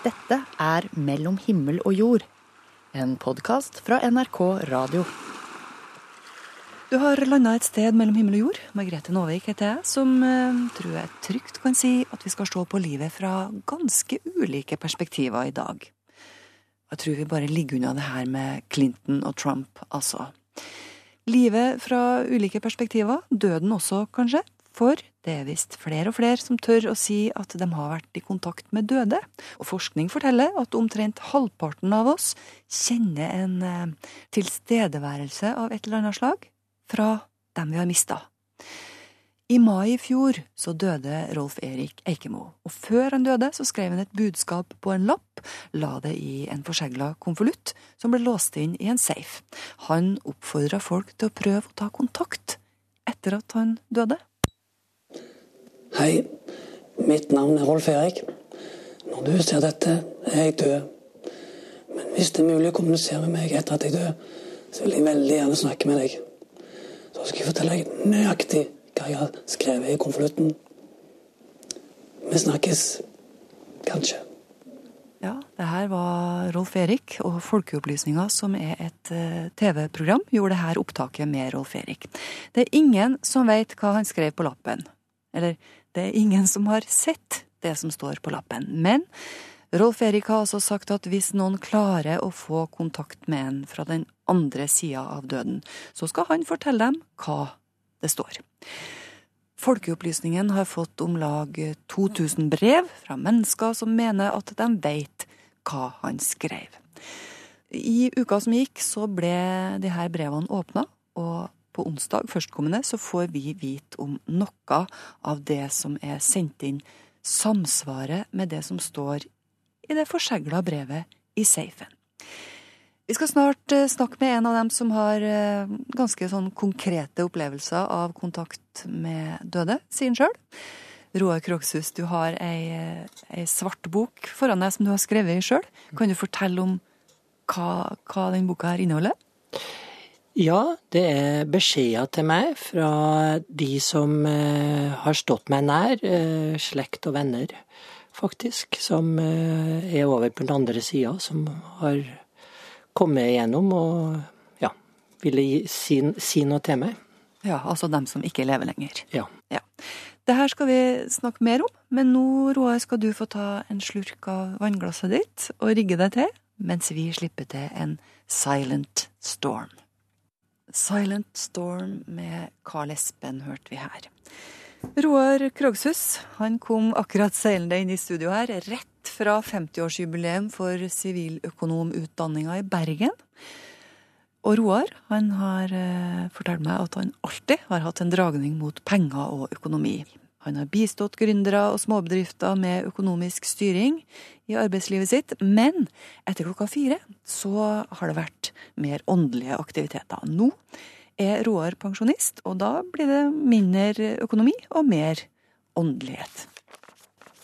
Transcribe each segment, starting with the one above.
Dette er Mellom himmel og jord, en podkast fra NRK Radio. Du har landa et sted mellom himmel og jord. Margrethe Nåvik heter jeg, som eh, tror jeg trygt kan si at vi skal se på livet fra ganske ulike perspektiver i dag. Jeg tror vi bare ligger unna det her med Clinton og Trump, altså. Livet fra ulike perspektiver, døden også, kanskje. For det er visst flere og flere som tør å si at de har vært i kontakt med døde. Og forskning forteller at omtrent halvparten av oss kjenner en eh, tilstedeværelse av et eller annet slag fra dem vi har mista. I mai i fjor så døde Rolf Erik Eikemo, og før han døde så skrev han et budskap på en lapp, la det i en forsegla konvolutt som ble låst inn i en safe. Han oppfordra folk til å prøve å ta kontakt etter at han døde. Hei, mitt navn er Rolf Erik. Når du ser dette, er jeg død. Men hvis det er mulig å kommunisere med meg etter at jeg dør, så vil jeg veldig gjerne snakke med deg. Så skal jeg fortelle deg nøyaktig hva jeg har skrevet i konvolutten. Vi snakkes. Kanskje. Ja, det her var Rolf Erik, og Folkeopplysninga, som er et uh, TV-program, gjorde det her opptaket med Rolf Erik. Det er ingen som veit hva han skrev på lappen. Eller det er ingen som har sett det som står på lappen. Men Rolf Erik har altså sagt at hvis noen klarer å få kontakt med en fra den andre sida av døden, så skal han fortelle dem hva det står. Folkeopplysningen har fått om lag 2000 brev fra mennesker som mener at de veit hva han skrev. I uka som gikk, så ble de her brevene åpna, og på onsdag førstkommende så får vi vite om noe av det som er sendt inn, samsvaret med det som står i det forsegla brevet i safen. Vi skal snart eh, snakke med en av dem som har eh, ganske sånn konkrete opplevelser av kontakt med døde, sier han sjøl. Roar Krogshus, du har ei, eh, ei svart bok foran deg som du har skrevet sjøl. Kan du fortelle om hva, hva den boka her inneholder? Ja, det er beskjeder til meg fra de som eh, har stått meg nær, eh, slekt og venner, faktisk, som eh, er over på den andre sida, som har kommet igjennom og ja, ville si, si, noe til meg. Ja, altså dem som ikke lever lenger. Ja. ja. Det her skal vi snakke mer om, men nå, Roar, skal du få ta en slurk av vannglasset ditt og rigge deg til, mens vi slipper til en silent storm. Silent Storm med Carl Espen hørte vi her. Roar Krogshus han kom akkurat seilende inn i studio her, rett fra 50-årsjubileum for siviløkonomutdanninga i Bergen. Og Roar han har eh, fortalt meg at han alltid har hatt en dragning mot penger og økonomi. Han har bistått gründere og småbedrifter med økonomisk styring i arbeidslivet sitt, men etter klokka fire så har det vært mer åndelige aktiviteter. Nå er Roar pensjonist, og da blir det mindre økonomi og mer åndelighet.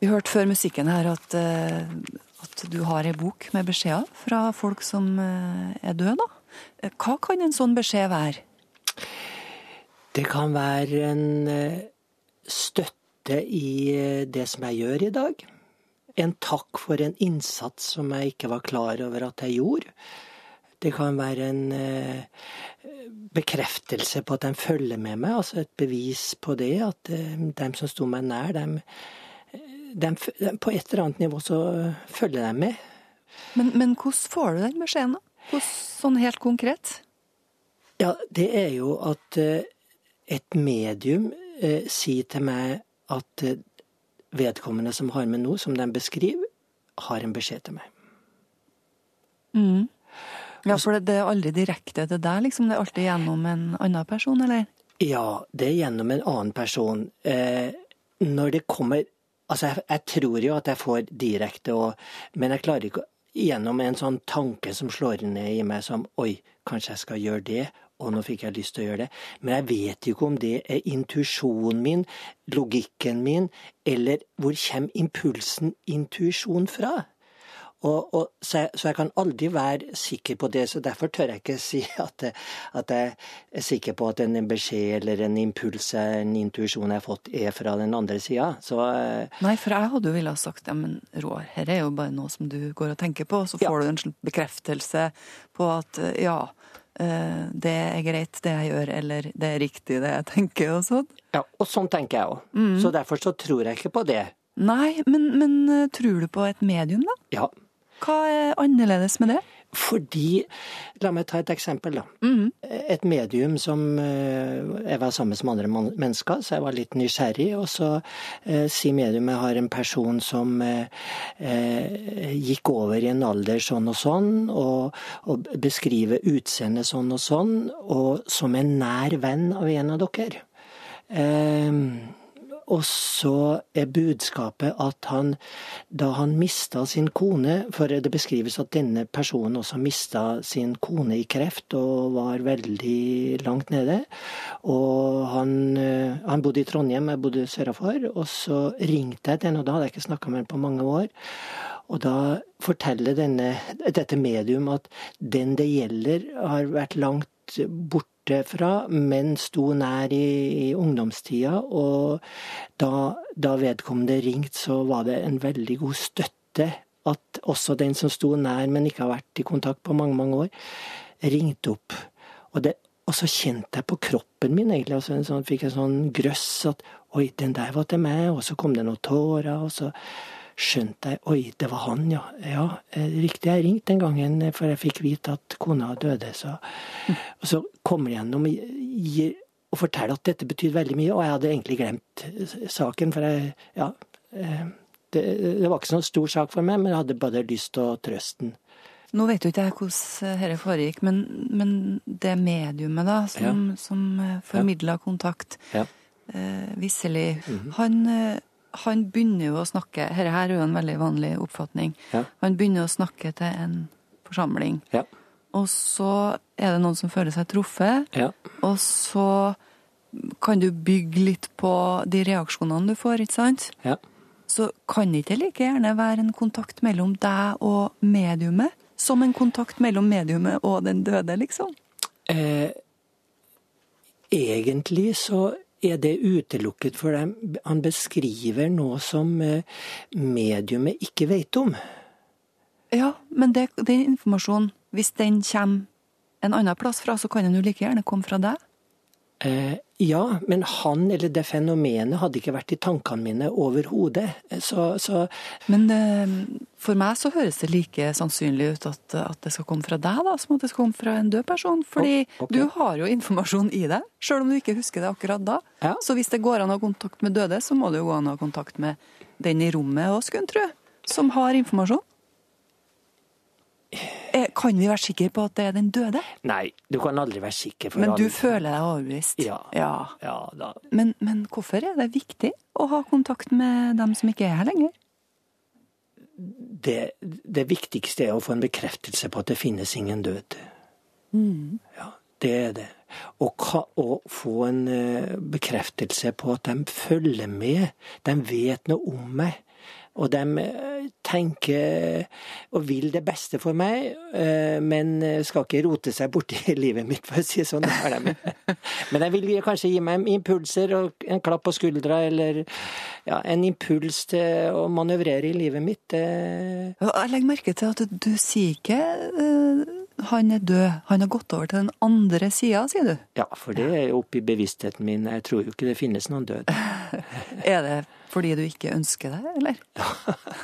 Vi hørte før musikken her at, eh, at du har ei bok med beskjeder fra folk som eh, er døde, da. Hva kan en sånn beskjed være? Det kan være en eh, støtte i eh, det som jeg gjør i dag. En takk for en innsats som jeg ikke var klar over at jeg gjorde. Det kan være en eh, bekreftelse på at de følger med meg, altså et bevis på det. At eh, de som sto meg nær, de, de, på et eller annet nivå så følger de med. Men, men hvordan får du den beskjeden, da? Sånn helt konkret? Ja, det er jo at et medium eh, si til meg at eh, vedkommende som har med noe, som de beskriver, har en beskjed til meg. Mm. Ja, for det, er aldri direkte til deg, liksom? Det er alltid gjennom en annen person, eller? Ja, det er gjennom en annen person. Eh, når det kommer Altså, jeg, jeg, tror jo at jeg får direkte, og, men jeg klarer ikke gjennom en sånn tanke som slår ned i meg som Oi, kanskje jeg skal gjøre det, og nå fikk jeg lyst til å gjøre det. Men jeg vet ikke om det er intuisjonen min, logikken min, eller hvor kommer impulsen intuisjon fra? Og, og, så, jeg, så, jeg, kan aldri være sikker på det, så derfor tør jeg ikke si at, at jeg er sikker på at en beskjed eller en impuls, en intuisjon jeg har fått, er fra den andre sida. Eh, Nei, for jeg hadde jo villet sagt ja, men Roar, her er jo bare noe som du går og tenker på, og så får ja. du en bekreftelse på at eh, ja, det er greit det jeg gjør, eller det er riktig det jeg tenker, og sånn. Ja, og sånn tenker jeg òg. Mm. Så derfor så tror jeg ikke på det. Nei, men, men tror du på et medium, da? Ja. Hva er annerledes med det? Fordi La meg ta et eksempel, da. Mm. Et medium som eh, Jeg var sammen med andre mennesker, så jeg var litt nysgjerrig. Og så eh, sier mediumet har en person som eh, eh, gikk over i en alder sånn og sånn, og, og beskriver utseendet sånn og sånn, og som en nær venn av en av dere. Eh, og så er budskapet at han, da han mista sin kone For det beskrives at denne personen også mista sin kone i kreft og var veldig langt nede. Og han, eh, han bodde i Trondheim, jeg bodde sørafor. Og så ringte jeg til henne, og da hadde jeg ikke snakka med henne på mange år. Og da forteller denne, dette medium at den det gjelder, har vært langt borte borte fra, men sto nær i, i ungdomstida. Og da, da vedkommende ringte, så var det en veldig god støtte at også den som sto nær, men ikke har vært i kontakt på mange, mange år, ringte opp. Og, det, og så kjente jeg på kroppen min, egentlig, altså en sånn, fikk en sånn grøss at oi, den der var til meg, og så kom det noen tårer, og så skjønte jeg oi, det var han, ja. Ja, eh, riktig, jeg ringte den gangen, eh, for jeg fikk vite at kona døde. Så. Mm. Og så kommer det gjennom og, og forteller at dette betyr veldig mye, og jeg hadde egentlig glemt eh, saken, for jeg, ja, det, det var ikke sånn stor sak for meg, men jeg hadde bare lyst til å trøste den. Nå vet jo ikke jeg hvordan dette foregikk, men, men, det mediumet da, som, ja. som formidla kontakt, ja. eh, visselig, mm -hmm. han han begynner jo å snakke Dette her er jo en veldig vanlig oppfatning. Ja. Han begynner å snakke til en forsamling. Ja. Og så er det noen som føler seg truffet. Ja. Og så kan du bygge litt på de reaksjonene du får, ikke sant? Ja. Så kan det ikke like gjerne være en kontakt mellom deg og mediumet som en kontakt mellom mediumet og den døde, liksom? Eh, egentlig så er det utelukket for dem. Han beskriver noe som eh, mediumet ikke vet om. Ja, men det, den informasjonen, hvis den kommer en annen plass fra, så kan den jo like gjerne komme fra deg? Eh, ja, men han eller det fenomenet hadde ikke vært i tankene mine overhodet. Så, så Men eh, for meg så høres det like sannsynlig ut at, at, det skal komme fra deg, da, som at det skal komme fra en død person. Fordi okay. du har jo informasjon i deg, sjøl om du ikke husker det akkurat da. Ja. Så hvis det går an å ha kontakt med døde, så må det jo gå an å ha kontakt med den i rommet òg, skulle en tro, som har informasjon. Eh, kan vi være sikre på at det er den døde? Nei, du kan aldri være sikker. men du alle. føler deg overbevist? Ja. ja. ja men, men, hvorfor er det viktig å ha kontakt med dem som ikke er her lenger? Det, det viktigste er å få en bekreftelse på at det finnes ingen død. Mm. Ja, det er det. Og å få en uh, bekreftelse på at de følger med. De vet noe om meg. Og de eh, tenker og vil det beste for meg, eh, men skal ikke rote seg borti livet mitt, for å si det sånn. Men de vil kanskje gi meg impulser og en klapp på skuldra, eller ja, en impuls til å manøvrere i livet mitt. Jeg legger merke til at du sier ikke uh, han er død, han har gått over til den andre sida, sier du? Ja, for det er oppi bevisstheten min. Jeg tror jo ikke det finnes noen død. er det fordi du ikke ønsker det, eller?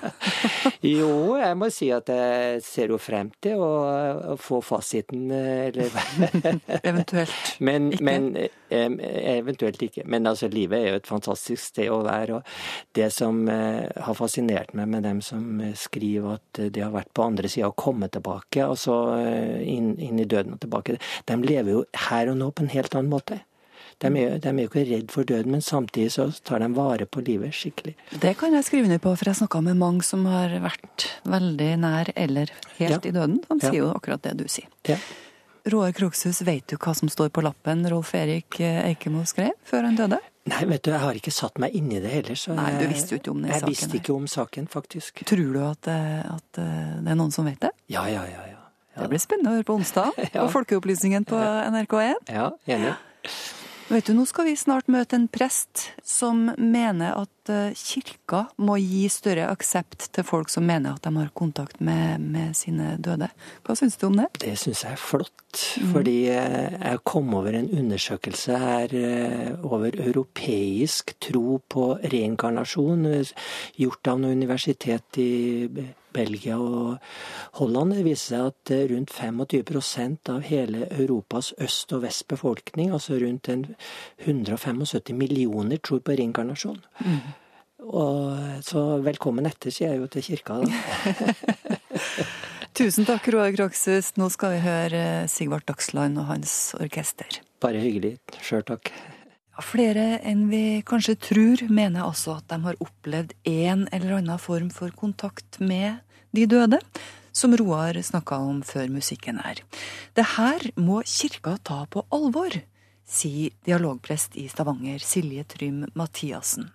jo, jeg må si at jeg ser jo frem til å, få fasiten, eller Eventuelt men, ikke? Men, eventuelt ikke. Men altså, livet er jo et fantastisk sted å være. Og det som eh, har fascinert meg med dem som skriver at de har vært på andre sida og kommet tilbake, altså eh, inn, inn i døden og tilbake, de lever jo her og nå på en helt annen måte. De er, de er jo ikke redd for døden, men samtidig så tar de vare på livet skikkelig. Det kan jeg skrive under på, for jeg snakka med mange som har vært veldig nær eller helt ja. i døden. De sier ja. jo akkurat det du sier. Ja. Roar Krokshus, vet du hva som står på lappen Rolf Erik Eikemo skrev før han døde? Nei, vet du, jeg har ikke satt meg inn i det heller, så Nei, du visste jo ikke om den Jeg saken Jeg visste ikke om saken, faktisk. Tror du at, eh, at eh, det er noen som vet det? Ja, ja, ja. ja. Det blir spennende å høre på onsdag Ja. på Folkeopplysningen på NRK1. Ja, enig. Vet du, Nå skal vi snart møte en prest som mener at eh, kirka må gi større aksept til folk som mener at de har kontakt med, med sine døde. Hva syns du om det? Det syns jeg er flott, fordi eh, jeg kom over en undersøkelse her eh, over europeisk tro på reinkarnasjon, gjort av noe universitet i Belgia og Holland. Det viser seg at eh, rundt 25 av hele Europas øst- og vestbefolkning, altså rundt 175 millioner, tror på reinkarnasjon. Og, så velkommen etter, sier jeg jo til kirka. da. Tusen takk, Roar Krokshus. Nå skal vi høre eh, Sigvart Dagsland og hans orkester. Bare hyggelig. Sjøl takk. Flere enn vi kanskje tror, mener altså at de har opplevd en eller annen form for kontakt med de døde, som Roar snakka om før musikken her. Det her må kirka ta på alvor, sier dialogprest i Stavanger, Silje Trym Mathiassen.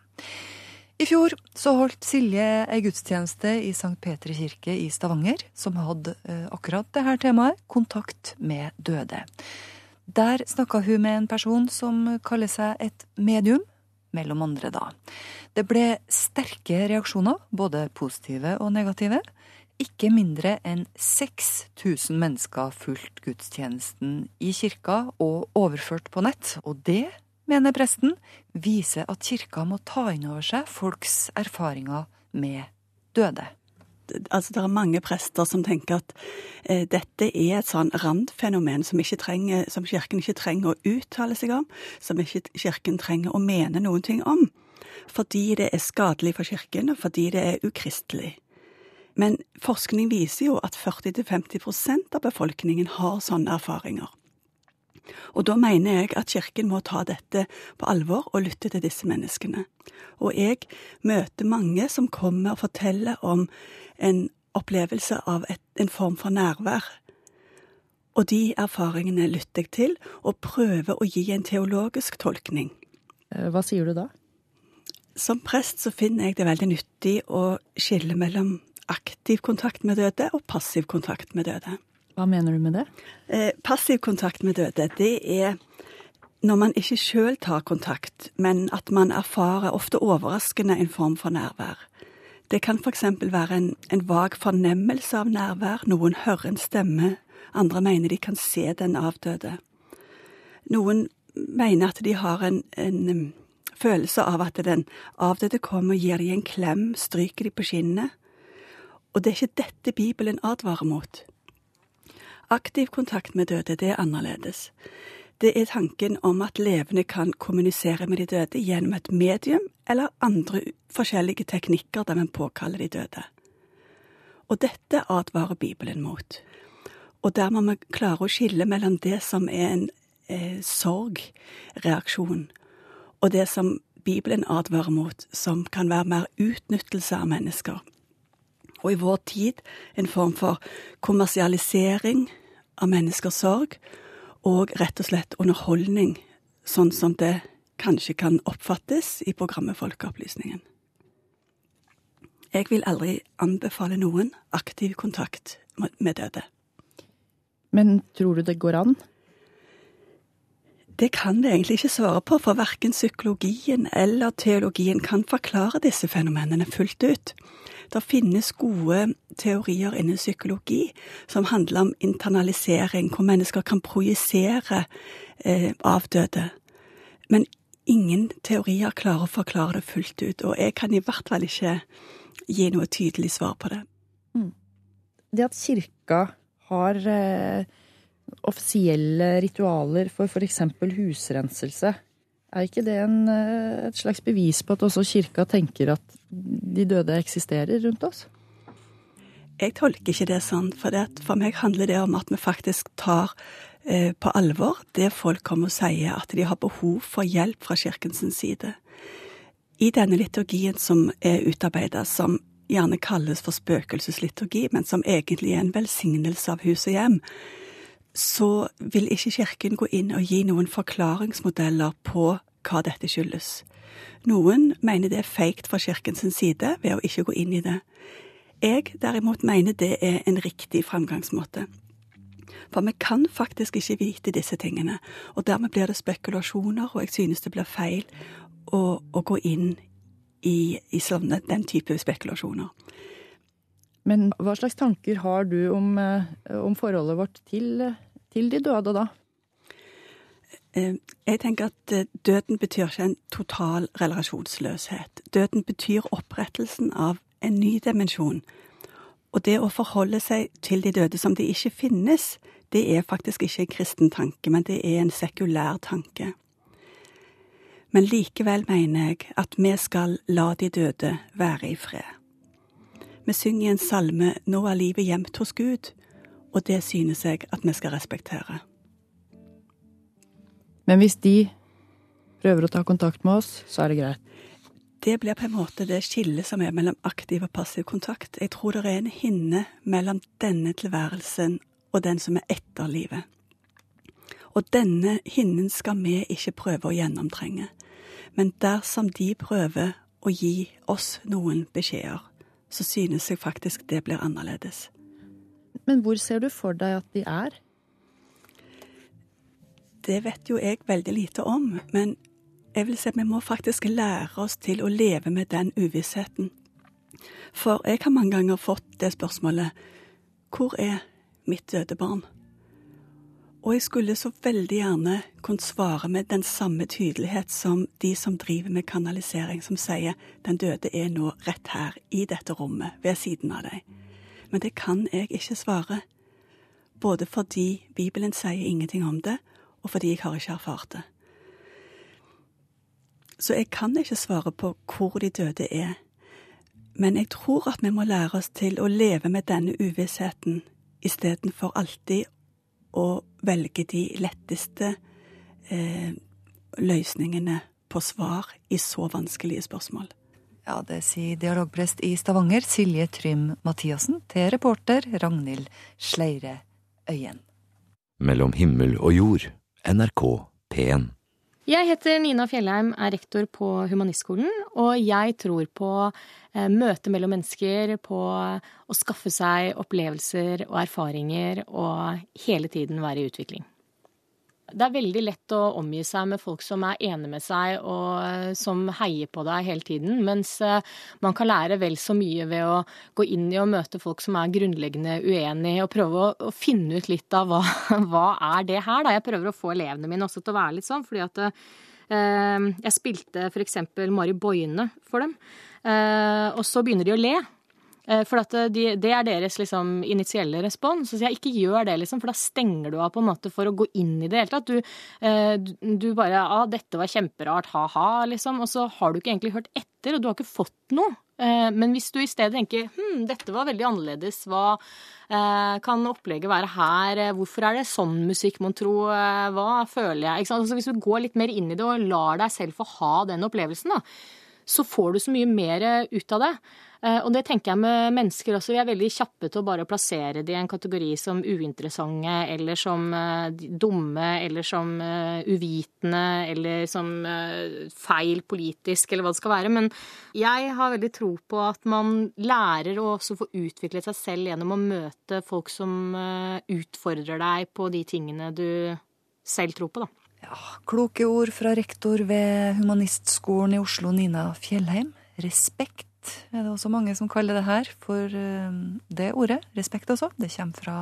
I fjor så holdt Silje ei gudstjeneste i St. Petri kirke i Stavanger, som hadde eh, akkurat det her temaet, kontakt med døde. Der snakka hun med en person som kaller seg et medium, mellom andre da. Det ble sterke reaksjoner, både positive og negative. Ikke mindre enn 6000 mennesker fulgte gudstjenesten i kirka og overført på nett, og det, mener presten, viser at kirka må ta inn over seg folks erfaringer med døde. Altså det er mange prester som tenker at eh, dette er et sånn randfenomen som, trenger, som kirken ikke trenger å uttale seg om, som ikke kirken trenger å mene noen ting om. Fordi det er skadelig for kirken, og fordi det er ukristelig. Men forskning viser jo at 40-50% av befolkningen har sånne erfaringer. Og da mener jeg at kirken må ta dette på alvor og lytte til disse menneskene. Og jeg møter mange som kommer og forteller om en opplevelse av et, en form for nærvær. Og de erfaringene lytter jeg til, og prøver å gi en teologisk tolkning. Eh, Hva sier du da? Som prest så finner jeg det veldig nyttig å skille mellom aktiv kontakt med døde og passiv kontakt med døde. Hva mener du med det? Eh, passiv kontakt med døde, det er når man ikke sjøl tar kontakt, men at man erfarer ofte overraskende en form for nærvær. Det kan f.eks. være en, en vag fornemmelse av nærvær, noen hører en stemme, andre mener de kan se den avdøde. Noen mener at de har en, en følelse av at den avdøde kommer og gir dem en klem, stryker dem på skinnet. Og det er ikke dette Bibelen advarer mot. Aktiv kontakt med døde, det er annerledes. Det er tanken om at levende kan kommunisere med de døde gjennom et medium eller andre forskjellige teknikker der man påkaller de døde. Og dette advarer Bibelen mot. Og der må vi klare å skille mellom det som er en eh, sorgreaksjon, og det som Bibelen advarer mot, som kan være mer utnyttelse av mennesker. Og i vår tid en form for kommersialisering av menneskers sorg, og rett og slett underholdning, sånn som det kanskje kan oppfattes i programmet Folkeopplysningen. Jeg vil aldri anbefale noen aktiv kontakt med døde. Men tror du det går an? Det kan det egentlig ikke svare på, for verken psykologien eller teologien kan forklare disse fenomenene fullt ut. Det finnes gode teorier innen psykologi som handler om internalisering, hvor mennesker kan projisere eh, avdøde. Men ingen teorier klarer å forklare det fullt ut, og jeg kan i hvert fall ikke gi noe tydelig svar på det. Det at kirka har eh, offisielle ritualer for f.eks. husrenselse, er ikke det en, eh, et slags bevis på at også kirka tenker at de døde eksisterer rundt oss? Jeg tolker ikke det sånn, for, for meg handler det om at vi faktisk tar eh, på alvor det folk kommer og sier, at de har behov for hjelp fra kirkens side. I denne liturgien som er utarbeida, som gjerne kalles for spøkelsesliturgi, men som egentlig er en velsignelse av hus og hjem, så vil ikke kirken gå inn og gi noen forklaringsmodeller på hva dette skyldes. Noen mener det er feigt fra kirkens side ved å ikke gå inn i det. Jeg derimot mener det er en riktig framgangsmåte. For vi kan faktisk ikke vite disse tingene, og dermed blir det spekulasjoner, og jeg synes det blir feil å, å gå inn i, i sånne, den type spekulasjoner. Men hva slags tanker har du om, eh, om forholdet vårt til, til de døde da? Eh, jeg tenker at eh, døden betyr ikke en total relasjonsløshet. Døden betyr opprettelsen av en ny dimensjon. Og det å forholde seg til de døde som de ikke finnes, det er faktisk ikke en kristen tanke, men det er en sekulær tanke. Men likevel mener jeg at vi skal la de døde være i fred. Vi synger i en salme 'Nå er livet gjemt hos Gud', og det synes jeg at vi skal respektere. Men hvis de prøver å ta kontakt med oss, så er det greit? Det blir på en måte det skillet som er mellom aktiv og passiv kontakt. Jeg tror det er en hinne mellom denne tilværelsen og den som er etter livet. Og denne hinnen skal vi ikke prøve å gjennomtrenge. Men dersom de prøver å gi oss noen beskjeder, så synes jeg faktisk det blir annerledes. Men hvor ser du for deg at de er? Det vet jo jeg veldig lite om, men jeg vil si at vi må faktisk lære oss til å leve med den uvissheten. For jeg har mange ganger fått det spørsmålet Hvor er mitt døde barn? Og jeg skulle så veldig gjerne kunnet svare med den samme tydelighet som de som driver med kanalisering, som sier den døde er nå rett her, i dette rommet, ved siden av deg. Men det kan jeg ikke svare. Både fordi Bibelen sier ingenting om det, og fordi jeg har ikke erfart det. Så jeg kan ikke svare på hvor de døde er. Men jeg tror at vi må lære oss til å leve med denne uvissheten istedenfor alltid å velge de letteste eh, løsningene på svar i så vanskelige spørsmål. Ja, det sier dialogprest i Stavanger, Silje Trym Mathiassen, til reporter Ragnhild Sleire Øyen. Mellom himmel og jord, NRK P1. Jeg heter Nina Fjellheim, er rektor på Humanistskolen, og jeg tror på eh, møte mellom mennesker, på å skaffe seg opplevelser og erfaringer og hele tiden være i utvikling. Det er veldig lett å omgi seg med folk som er enige med seg og eh, som heier på deg hele tiden, mens eh, man kan lære vel så mye ved å gå inn i og møte folk som er grunnleggende uenige, og prøve å, å finne ut litt av hva, hva er det her, da. Jeg prøver å få elevene mine også til å være litt sånn, fordi at eh, jeg spilte f.eks. Mari Boine for dem, og så begynner de å le. Eh, for eh, de, det er deres liksom, initielle respons. Så jeg ikke gjør det, liksom, for da stenger du av på en måte for å gå inn i det hele tatt. Du, eh, du bare ah, 'dette var kjemperart, ha-ha', liksom. Og så har du ikke egentlig hørt etter, og du har ikke fått noe. Men hvis du i stedet tenker hm, dette var veldig annerledes, hva kan opplegget være her, hvorfor er det sånn musikk, mon tro, hva føler jeg? Altså, hvis du går litt mer inn i det og lar deg selv få ha den opplevelsen, da, så får du så mye mer ut av det. Eh, og det tenker jeg med mennesker også. Vi er veldig kjappe til å bare plassere det i en kategori som uinteressante, eller som eh, dumme, eller som eh, uvitende, eller som feil politisk, eller hva det skal være. Men jeg har veldig tro på at man lærer å også få utviklet seg selv gjennom å møte folk som utfordrer deg på de tingene du selv tror på, da. Ja, kloke ord fra rektor ved Humanistskolen i Oslo, Nina Fjellheim. Respekt er det også mange som kaller det her for eh, det ordet. Respekt, altså. Det kommer fra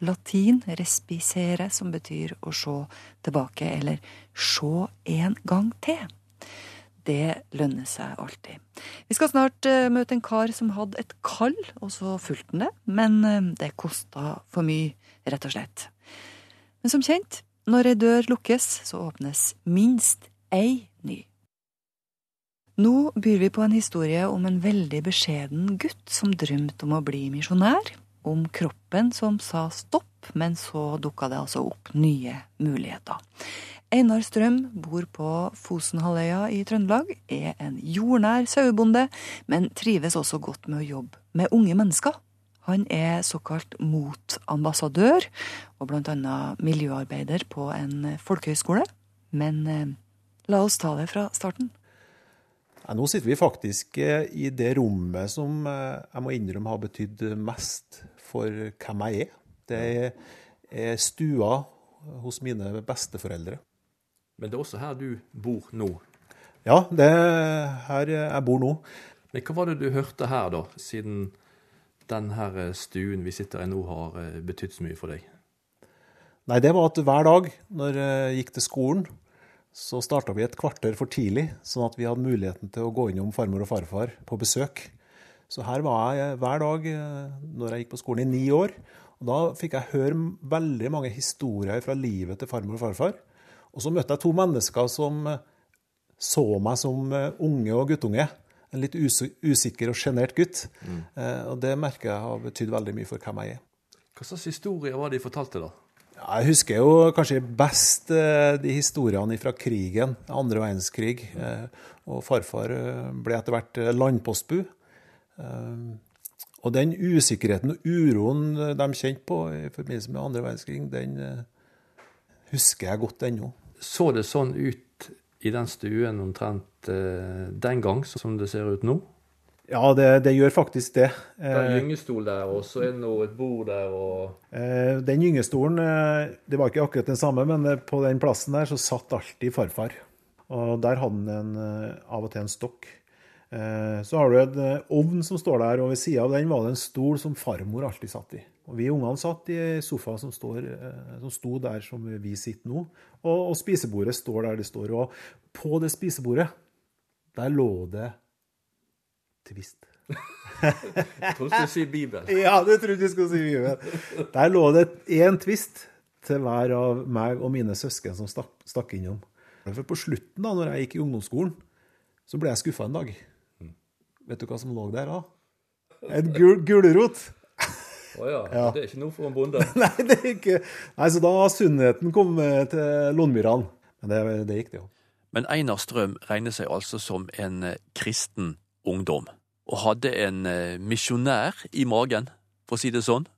latin 'respicere', som betyr å se tilbake, eller se en gang til. Det lønner seg alltid. Vi skal snart uh, møte en kar som hadde et kall, og så fulgte han det. Men uh, det kosta for mye, rett og slett. Men som kjent, når ei dør lukkes, så åpnes minst ei ny. Nå byr vi på en historie om en veldig beskjeden gutt som drømte om å bli misjonær, om kroppen som sa stopp, men så dukka det altså opp nye muligheter. Einar Strøm bor på Fosenhalvøya i Trøndelag, er en jordnær sauebonde, men trives også godt med å jobbe med unge mennesker. Han er såkalt motambassadør, og blant annet miljøarbeider på en folkehøyskole. Men eh, La oss ta det fra starten. Ja, nå sitter vi faktisk eh, i det rommet som eh, jeg må innrømme har betydd mest for hvem jeg er. Det er stua hos mine besteforeldre. Men det er også her du bor nå? Ja, det er her jeg bor nå. Men hva var det du hørte her, da, siden denne stuen vi sitter i nå, har betydd så mye for deg? Nei, det var at hver dag når jeg gikk til skolen, så starta vi et kvarter for tidlig, sånn at vi hadde muligheten til å gå innom farmor og farfar på besøk. Så her var jeg hver dag eh, når jeg gikk på skolen i ni år. Og Da fikk jeg høre veldig mange historier fra livet til farmor og farfar. Og så møtte jeg to mennesker som eh, så meg som eh, unge og guttunge. En litt usikker og sjenert gutt. Mm. Og det merker jeg har betydd veldig mye for hvem jeg er. Hva slags historier var det de fortalte, da? Jeg husker jo kanskje best eh, de historiene fra krigen, andre verdenskrig. Eh, og farfar eh, ble etter hvert landpostbu. Og den usikkerheten og uroen de kjente på i forbindelse med andre verdenskrig, den husker jeg godt ennå. Så det sånn ut i den stuen omtrent den gang som det ser ut nå? Ja, det, det, gjør faktisk det. Det er en eh, gyngestol der, og så er det noe, et bord der og eh, Den gyngestolen, eh, det var ikke akkurat den samme, men på den plassen der så satt alltid farfar. Og der hadde han en, av og til en stokk. Så har du en ovn som står der, og ved sida av den var det en stol som farmor alltid satt i. Og Vi ungene satt i sofa som, står, som sto der som vi sitter nå, og, og spisebordet står der det står. Og på det spisebordet, der lå det tvist. jeg trodde du skulle si Bibelen. Ja, du trodde du skulle si Bibelen. Der lå det én tvist til hver av meg og mine søsken som stakk, stakk innom. For på slutten, da når jeg gikk i ungdomsskolen, så ble jeg skuffa en dag. Mm. Vet du hva som lå der da? En gul, gulrot. Å oh ja. ja. Det er ikke noe for en bonde? Nei, det er ikke. Nei, så da har sunnheten kommet til Lånmyrene. Men det, det gikk, det òg. Men Einar Strøm regner seg altså som en eh, kristen ungdom og hadde en eh, misjonær i magen, for å si det sånn.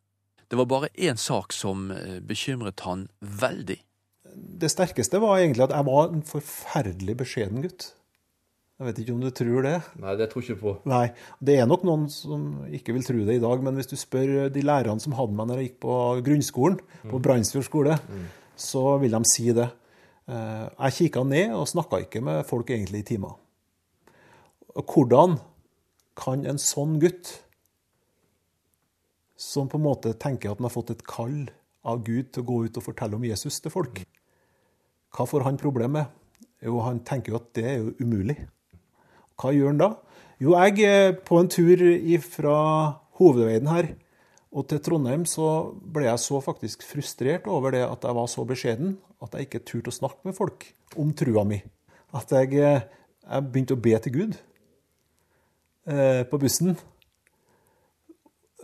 Det var bare én sak som eh, bekymret han veldig. Det sterkeste var egentlig at jeg var en forferdelig beskjeden gutt. Jeg vet ikke om du tror det? Nei, det tror jeg ikke på. Nei, Det er nok noen som ikke vil tro det i dag, men hvis du spør de lærerne som hadde meg når jeg gikk på grunnskolen, mm. på Brandsfjord skole, mm. så vil de si det. Eh, jeg kikka ned og snakka ikke med folk egentlig i timer. Hvordan kan en sånn gutt, som på en måte tenker at han har fått et kall av Gud til å gå ut og fortelle om Jesus til folk, hva får han problem med? Jo, han tenker jo at det er jo umulig. Hva gjør han da? Jo, jeg er på en tur fra hovedveien her og til Trondheim så ble jeg så faktisk frustrert over det at jeg var så beskjeden at jeg ikke turte å snakke med folk om trua mi. At jeg, jeg begynte å be til Gud eh, på bussen.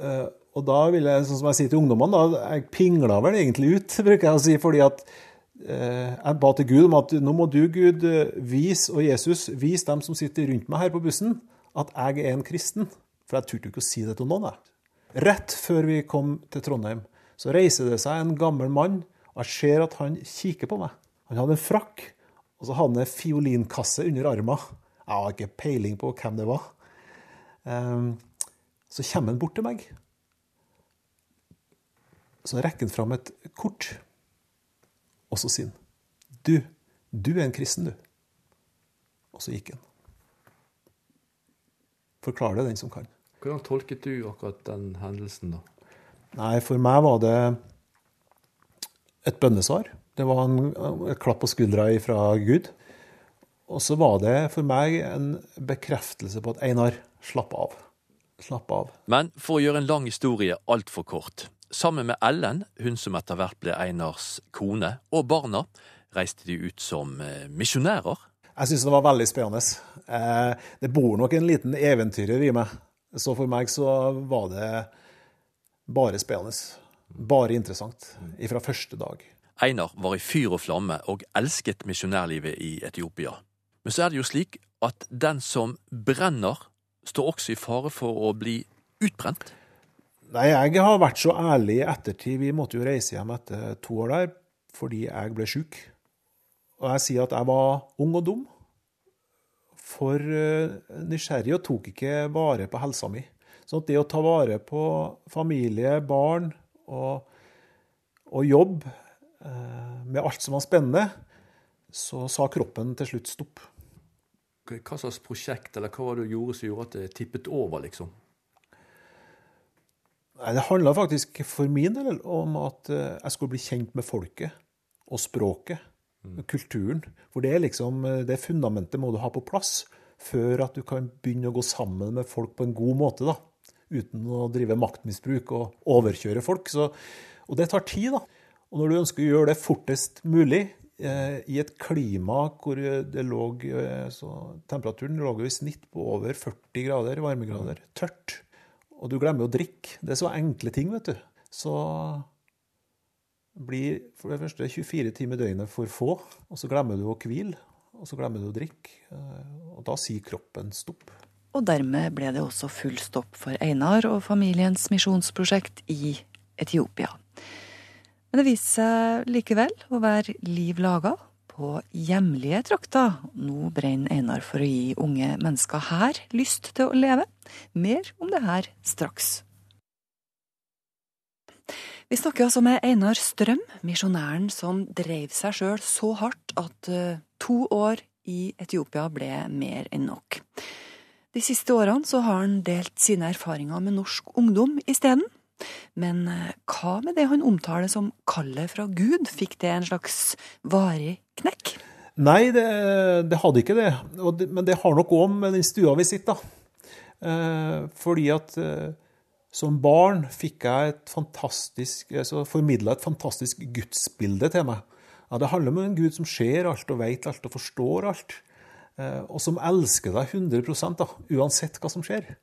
Eh, og da vil jeg, sånn som jeg sier til ungdommene, da, jeg pingla vel egentlig ut, bruker jeg å si, fordi at eh, jeg ba til Gud om at nå må du, Gud, vise, og Jesus, vis dem som sitter rundt meg her på bussen, at jeg er en kristen. For jeg turte ikke å si det til noen. Jeg. Rett før vi kom til Trondheim, så reiser det seg en gammel mann, og jeg ser at han kikker på meg. Han hadde en frakk, og så hadde han en fiolinkasse under armen. Jeg har ikke peiling på hvem det var. Ehm, så kommer han bort til meg. Så rekker han fram et kort, og så sier han Du, du er en kristen, du. Og så gikk han. Forklar det, den som kan. Hvordan tolket du akkurat den hendelsen, da? Nei, for meg var det et bønnesvar. Det var en, et klapp på skuldra fra Gud. Og så var det for meg en bekreftelse på at Einar, slapp av. Slapp av. Men for å gjøre en lang historie altfor kort. Sammen med Ellen, hun som etter hvert ble Einars kone, og barna, reiste de ut som eh, misjonærer. Jeg syns det var veldig spennende. Eh, det bor nok en liten eventyrer i meg. Så for meg så var det bare spennende. Bare interessant. Fra første dag. Einar var i fyr og flamme og elsket misjonærlivet i Etiopia. Men så er det jo slik at den som brenner, står også i fare for å bli utbrent. Nei, jeg har vært så ærlig i ettertid. Vi måtte jo reise hjem etter to år der fordi jeg ble sjuk. Og jeg sier at jeg var ung og dum, for eh, nysgjerrig og tok ikke vare på helsa mi. Så det å ta vare på familie, barn og, og jobb eh, med alt som var spennende, så sa kroppen til slutt stopp. Hva slags prosjekt eller hva var det du gjorde som gjorde at det tippet over, liksom? Nei, Det handla faktisk for min del om at eh, jeg skulle bli kjent med folket og språket. Kulturen. For det er liksom, eh, det fundamentet må du ha på plass før at du kan begynne å gå sammen med folk på en god måte. da, Uten å drive maktmisbruk og overkjøre folk. Så, og det tar tid. da. Og når du ønsker å gjøre det fortest mulig, i et klima hvor det lå eh, så Temperaturen lå jo i snitt på over 40 grader varmegrader. Tørt. Og du glemmer å drikke. Det er så enkle ting, vet du. Så blir for det første 24 timer døgnet for få, og så glemmer du å hvile, og så glemmer du å drikke. eh, Og da sier kroppen stopp. Og dermed ble det også full stopp for Einar og familiens misjonsprosjekt i Etiopia. Men det viste seg likevel å være liv laga på hjemlige trakter. Nå brenner Einar for å gi unge mennesker her lyst til å leve. Mer om det her straks. Vi snakker altså med Einar Strøm, misjonæren som dreiv seg sjøl så hardt at eh, to år i Etiopia ble mer enn nok. De siste årene så har han delt sine erfaringer med norsk ungdom isteden. Men eh, hva med det han omtaler som kallet fra Gud? Fikk det en slags varig knekk? Nei, det, det hadde ikke det. Og det. Men det har nok òg med den stua vi sitter, da. Eh, fordi at eh, som barn fikk jeg et fantastisk, altså formidla et fantastisk gudsbilde til meg. Ja, det handler om en Gud som ser alt og vet alt og forstår alt. Eh, og som elsker deg 100 da, uansett hva som skjer.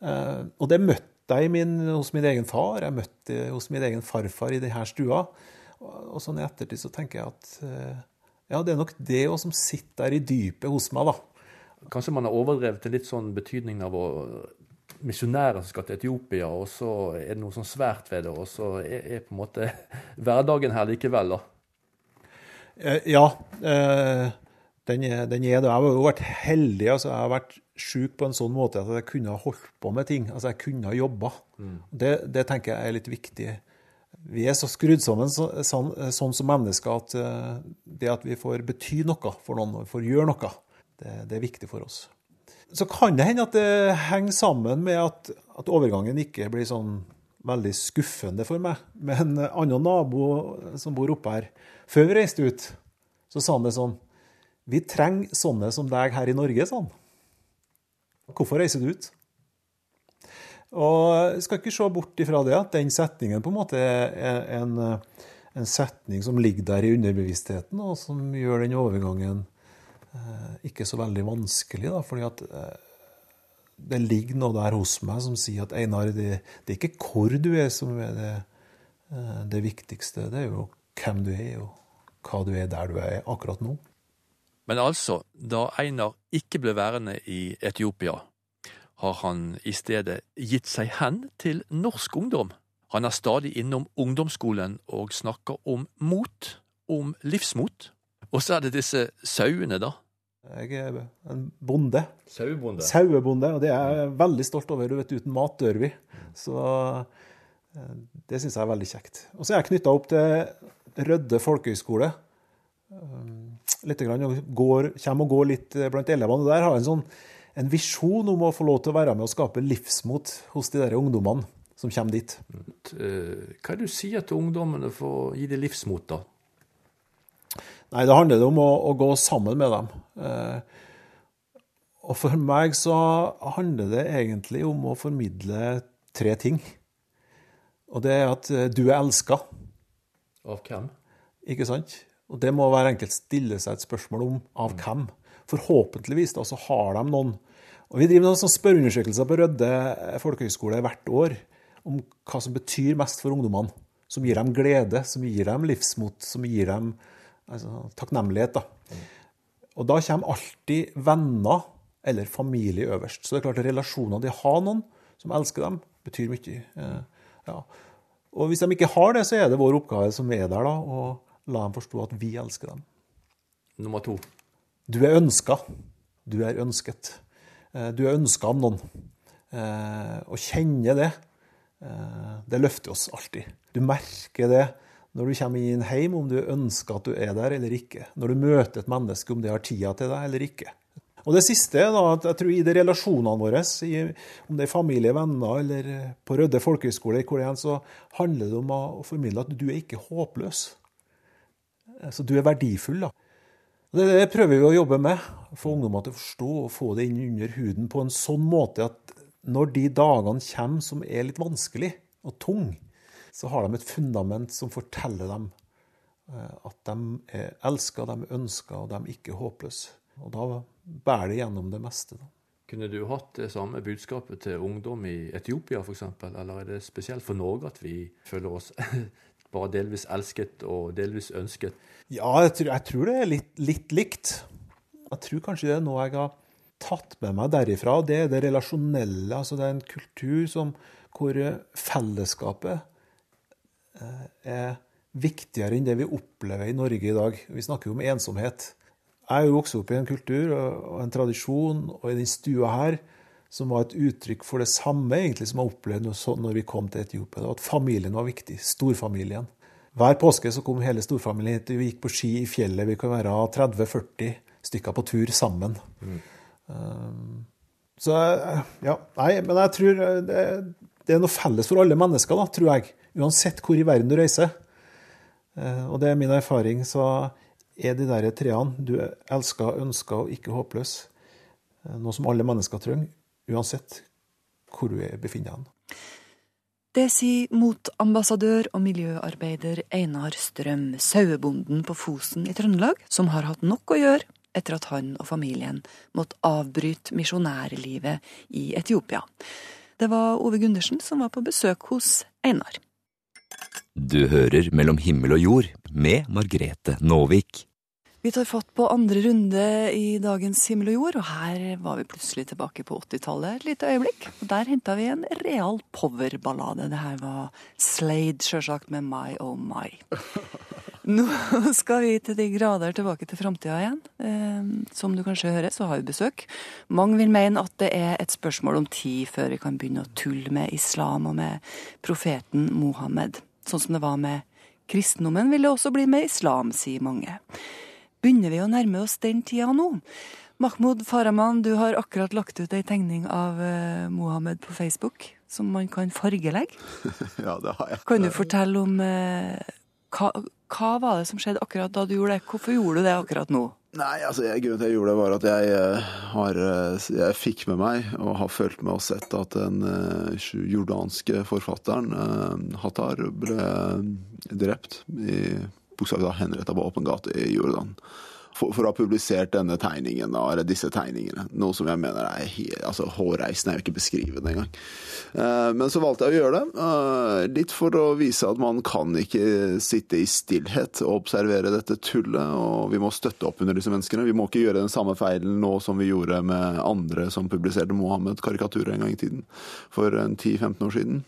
Eh, og det møtte i min, hos min egen far, jeg møtte hos min egen farfar i denne stua. Og, og sånn i ettertid så tenker jeg at eh, ja, det er nok det òg som sitter der i dypet hos meg, da. Kanskje man har overdrevet til litt sånn betydningen av å misjonærer som skal til Etiopia, og så er det noe sånn svært ved det, og så er, er på en måte hverdagen her likevel, da. Eh, ja, eh, den er, den er det. Jeg har jo vært heldig. altså Jeg har vært sjuk på en sånn måte at jeg kunne ha holdt på med ting. Altså Jeg kunne ha jobba. Det, det tenker jeg er litt viktig. Vi er så skrudd sammen så, sånn, sånn som mennesker at eh, det at vi får bety noe for noen, får gjøre noe, det, det er viktig for oss. Så kan det hende at det henger sammen med at, at overgangen ikke blir sånn veldig skuffende for meg. Men en annen nabo som bor oppe her, før vi reiste ut, så sa han det sånn Vi trenger sånne som deg her i Norge, sa han. Hvorfor reiser du ut? Og jeg skal ikke se bort ifra det at den setningen på en måte er en, en setning som ligger der i underbevisstheten, og som gjør den overgangen eh, ikke så veldig vanskelig. Da, fordi at eh, det ligger noe der hos meg som sier at Einar, det, det er ikke hvor du er som er det, eh, det viktigste. Det er jo hvem du er, og hva du er der du er akkurat nå. Men altså, da Einar ikke ble værende i Etiopia, har han i stedet gitt seg hen til norsk ungdom. Han er stadig innom ungdomsskolen og snakker om mot, om livsmot. Og så er det disse sauene, da. Jeg er en bonde. Sauebonde. Sauebonde, og det er jeg veldig stolt over. Du vet, uten mat dør vi. Så eh, det syns jeg er veldig kjekt. Og så er jeg knytta opp til Rødde folkehøgskole. Um, Litt grann, og går, kommer og går litt blant elevene. og Der har jeg en, sånn, en visjon om å få lov til å være med og skape livsmot hos de der ungdommene som kommer dit. Eh, Hva er det du sier til ungdommene for å gi dem livsmot, da? Nei, det handler om å, å gå sammen med dem. Eh, og for meg så handler det egentlig om å formidle tre ting. Og det er at eh, du er elska, Av hvem? ikke sant? Og det må hver enkelt stille seg et spørsmål om av hvem. Forhåpentligvis da, så har de noen Og Vi driver noen spørreundersøkelser på Rødde folkehøgskole hvert år om hva som betyr mest for ungdommene. Som gir dem glede, som gir dem livsmot, som gir dem altså, takknemlighet. da. Og da kommer alltid venner eller familie øverst. Så det er klart relasjoner De har noen som elsker dem, betyr mye. Eh, Ja. Og hvis de ikke har det, så er det vår oppgave som er der, da, å la dem forstå at vi elsker dem. nummer to? Du er ønska. Du er ønsket. Eh, du er ønska av noen. Eh, å kjenne det, eh, det løfter oss alltid. Du merker det når du kommer inn hjem, om du ønsker at du er der eller ikke. Når du møter et menneske, om det har tida til deg eller ikke. Og det siste, er at jeg tror i de relasjonene våre, om det er familie, venner eller på Rødde folkehøgskole, så handler det om å formidle at du er ikke håpløs. Altså, du er verdifull. da. Det, det prøver vi å jobbe med. Få ungdommer til å forstå og få det inn under huden på en sånn måte at når de dagene kommer som er litt vanskelig og tung, så har de et fundament som forteller dem eh, at de er elska, de er ønska, og de er ikke håpløse. Og da bærer det gjennom det meste. Da. Kunne du hatt det samme budskapet til ungdom i Etiopia f.eks., eller er det spesielt for Norge at vi føler oss bare delvis elsket og delvis ønsket? Ja, jeg tror, jeg tror det er litt, litt, likt. Jeg tror kanskje det er noe jeg har tatt med meg derifra. og Det er det relasjonelle. altså Det er en kultur som, hvor fellesskapet eh, er viktigere enn det vi opplever i Norge i dag. Vi snakker jo om ensomhet. Jeg er jo vokst opp i en kultur og en tradisjon og i den stua her som var et uttrykk for det samme egentlig som jeg opplevde når vi kom til Etiopia. At familien var viktig. Storfamilien. Hver påske så kom hele storfamilien hit. Vi gikk på ski i fjellet. Vi kan være 30-40 stykker på tur sammen. Mm. Um, så ja, nei, men jeg tror det, det, er noe felles for alle mennesker, da, tror jeg. Uansett hvor i verden du reiser. Uh, og det er min erfaring. Så er de der treene du elsker, ønsker og ikke håpløs, uh, noe som alle mennesker trenger uansett hvor du befinner deg. Det sier motambassadør og miljøarbeider Einar Strøm, sauebonden på Fosen i Trøndelag, som har hatt nok å gjøre etter at han og familien måtte avbryte misjonærlivet i Etiopia. Det var Ove Gundersen som var på besøk hos Einar. Du hører Mellom himmel og jord med Margrete Nåvik. Vi tar fatt på andre runde i dagens Himmel og jord, og her var vi plutselig tilbake på 80-tallet et lite øyeblikk. Og Der henta vi en real powerballade. Det her var Slade, sjølsagt, med My Oh My. Nå skal vi til de grader tilbake til framtida igjen. Eh, som du kanskje hører, så har vi besøk. Mange vil mene at det er et spørsmål om tid før vi kan begynne å tulle med islam og med profeten Mohammed. Sånn som det var med kristendommen, vil det også bli med islam, sier mange. Begynner vi å nærme oss den tida nå? Mahmoud Farahman, du har akkurat lagt ut ei tegning av uh, Mohammed på Facebook som man kan fargelegge. ja, det har jeg. Kan du fortelle om uh, hva, hva, var det som skjedde akkurat da du gjorde det? Hvorfor gjorde du det akkurat nå? Nei, altså, jeg, Grunnen til at jeg gjorde det, var at jeg, uh, har, jeg fikk med meg og har følt med og sett at den jordanske forfatteren Hattar ble drept i bokstavelig talt henrettet på åpen gate i Jordan. For, for, å ha publisert denne tegningen, eller disse tegningene. Noe som jeg mener er helt, altså hårreisende. Jeg vil ikke beskrive det engang. Uh, men så valgte jeg å gjøre det. Uh, litt for å vise at man kan ikke sitte i stillhet og observere dette tullet. Og vi må støtte opp under disse menneskene. Vi må ikke gjøre den samme feilen nå som vi gjorde med andre som publiserte Mohammed-karikaturer en gang i tiden. For 10-15 år siden.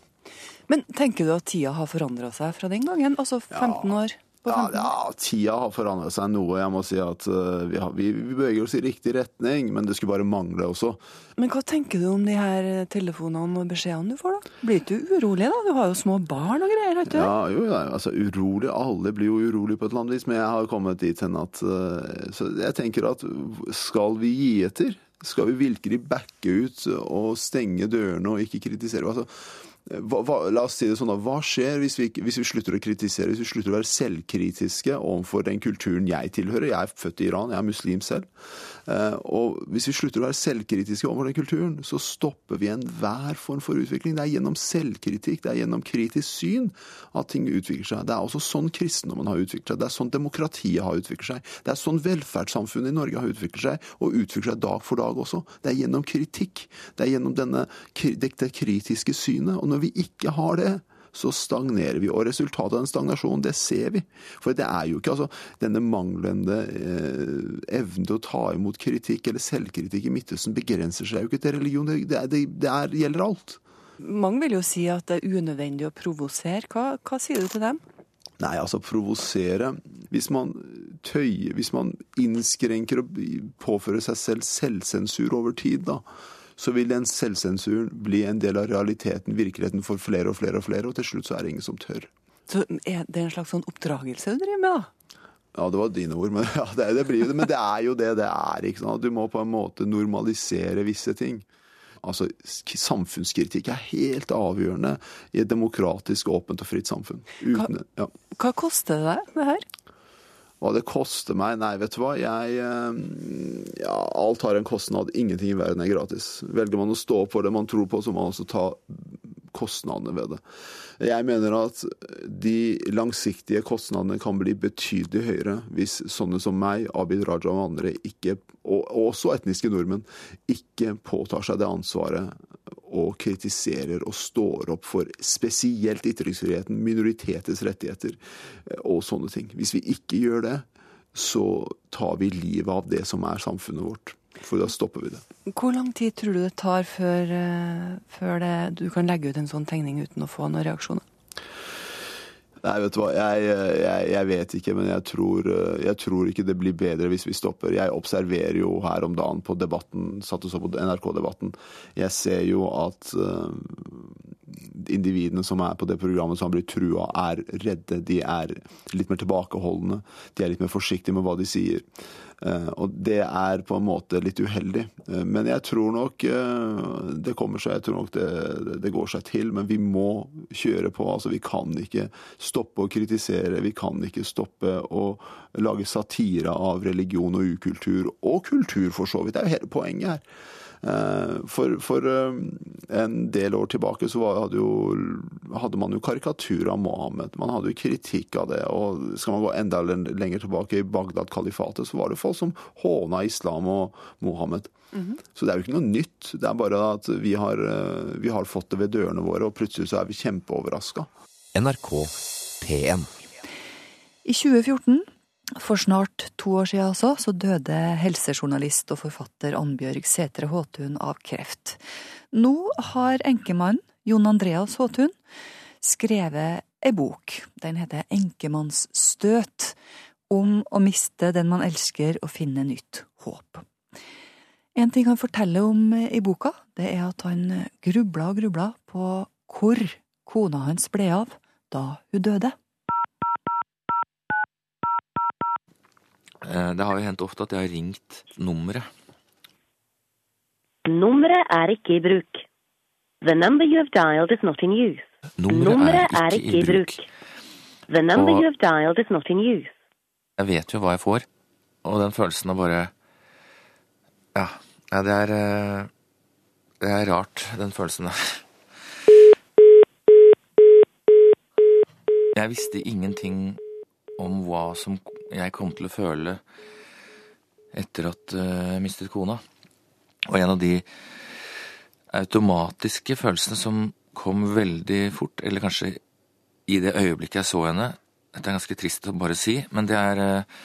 Men tenker du at tida har forandra seg fra den gangen? Altså 15 ja. år? Ja, ja, tida har forandret seg noe. Jeg må si at uh, vi, har, vi, vi, beveger oss i riktig retning, men det skulle bare mangle også. Men hva tenker du om de her telefonene og beskjedene du får, da? Blir du urolig, da? Du har jo små barn og greier, vet du. Ja, jo, ja, altså urolig. Alle blir jo urolig på et eller annet vis, men jeg har kommet dit hen at uh, Så jeg tenker at skal vi gi etter? Skal vi virkelig backe ut og stenge dørene og ikke kritisere? Altså, hva, hva, la oss si det sånn da, hva skjer hvis vi, hvis vi, slutter å kritisere, hvis vi slutter å være selvkritiske overfor den kulturen jeg tilhører? Jeg er født i Iran, jeg er muslim selv. Eh, og hvis vi slutter å være selvkritiske overfor den kulturen, så stopper vi enhver form for utvikling. Det er gjennom selvkritikk, det er gjennom kritisk syn at ting utvikler seg. Det er også sånn kristendommen har utviklet seg, det er sånn demokratiet har utviklet seg. Det er sånn velferdssamfunnet i Norge har utviklet seg, og utvikler seg dag for dag også. Det er gjennom kritikk. Det er gjennom denne, det kritiske synet. og når vi ikke har det, så stagnerer vi. Og resultatet av den stagnasjonen, det ser vi. For det er jo ikke altså Denne manglende eh, evnen til å ta imot kritikk eller selvkritikk i Midtøsten begrenser seg jo ikke til religion. Det, det, det er, gjelder alt. Mange vil jo si at det er unødvendig å provosere. Hva, hva sier du til dem? Nei, altså provosere Hvis man tøyer, hvis man innskrenker og påfører seg selv selvsensur over tid, da, så vil den selvsensuren bli en del av realiteten, virkeligheten, for flere og flere og flere, og til slutt så er det ingen som tør. Så er det en slags sånn oppdragelse du driver med, da? Ja, det var dine ord, men, ja, det, det blir det. Men det er jo det det er. ikke sant? Du må på en måte normalisere visse ting. Altså, Samfunnskritikk er helt avgjørende i et demokratisk, åpent og fritt samfunn. Uten, ja. Hva koster det deg, det her? Hva det koster meg? Nei, vet du hva. Jeg Ja, alt har en kostnad. Ingenting i verden er gratis. Velger man å stå på det man tror på, så må man også ta kostnadene ved det. Jeg mener at de langsiktige kostnadene kan bli betydelig høyere hvis sånne som meg, Abid Raja og andre, ikke, og også etniske nordmenn, ikke påtar seg det ansvaret og kritiserer og står opp for spesielt ytringsfriheten, minoriteters rettigheter og sånne ting. Hvis vi ikke gjør det, så tar vi livet av det som er samfunnet vårt. For da stopper vi det. Hvor lang tid tror du det tar før, før det, du kan legge ut en sånn tegning uten å få noen reaksjoner? Nei, vet du hva. Jeg, jeg, jeg vet ikke, men jeg tror, jeg tror, ikke det blir bedre hvis vi stopper. Jeg observerer jo her om dagen på debatten, satt og så på NRK-debatten. Jeg ser jo at uh, individene som er på det programmet som har blitt trua, er redde. De er litt mer tilbakeholdne. De er litt mer forsiktige med hva de sier. Og det er på en måte litt uheldig. Men jeg tror nok det kommer seg, jeg tror nok det, det går seg til. Men vi må kjøre på. altså Vi kan ikke stoppe å kritisere. Vi kan ikke stoppe å lage satire av religion og ukultur. Og kultur, for så vidt. Det er jo hele poenget her. For, for, en del år tilbake så hadde, jo, hadde, man jo karikatur av Mohammed. Man hadde jo kritikk av det. Og skal man gå enda lenger tilbake, i Bagdad-kalifatet, så var det folk som håna islam og Mohammed. Mm -hmm. Så det er jo ikke noe nytt. Det er bare at vi har, vi har fått det ved dørene våre, og plutselig så er vi kjempeoverraska. NRK P1 I 2014 for snart to år siden altså, så døde helsejournalist og forfatter Annbjørg Sætre Håtun av kreft. Nå har enkemannen, Jon Andreas Håtun, skrevet ei bok. Den heter Enkemannsstøt. Om å miste den man elsker og finne nytt håp. En ting han forteller om i boka, det er at han grubla og grubla på hvor kona hans ble av da hun døde. Det har jo hendt ofte at jeg har ringt nummeret. Nummeret er ikke i bruk. The number you have dialed is not in use. Nummeret er ikke i bruk. The number you have dialed is not in use. Jeg vet jo hva jeg får, og den følelsen av bare Ja, det er eh, Det er rart, den følelsen der. Jeg visste ingenting om hva som jeg kom til å føle etter at eh, jeg mistet kona. Og en av de automatiske følelsene som kom veldig fort, eller kanskje i det øyeblikket jeg så henne Dette er ganske trist å bare si, men det er eh,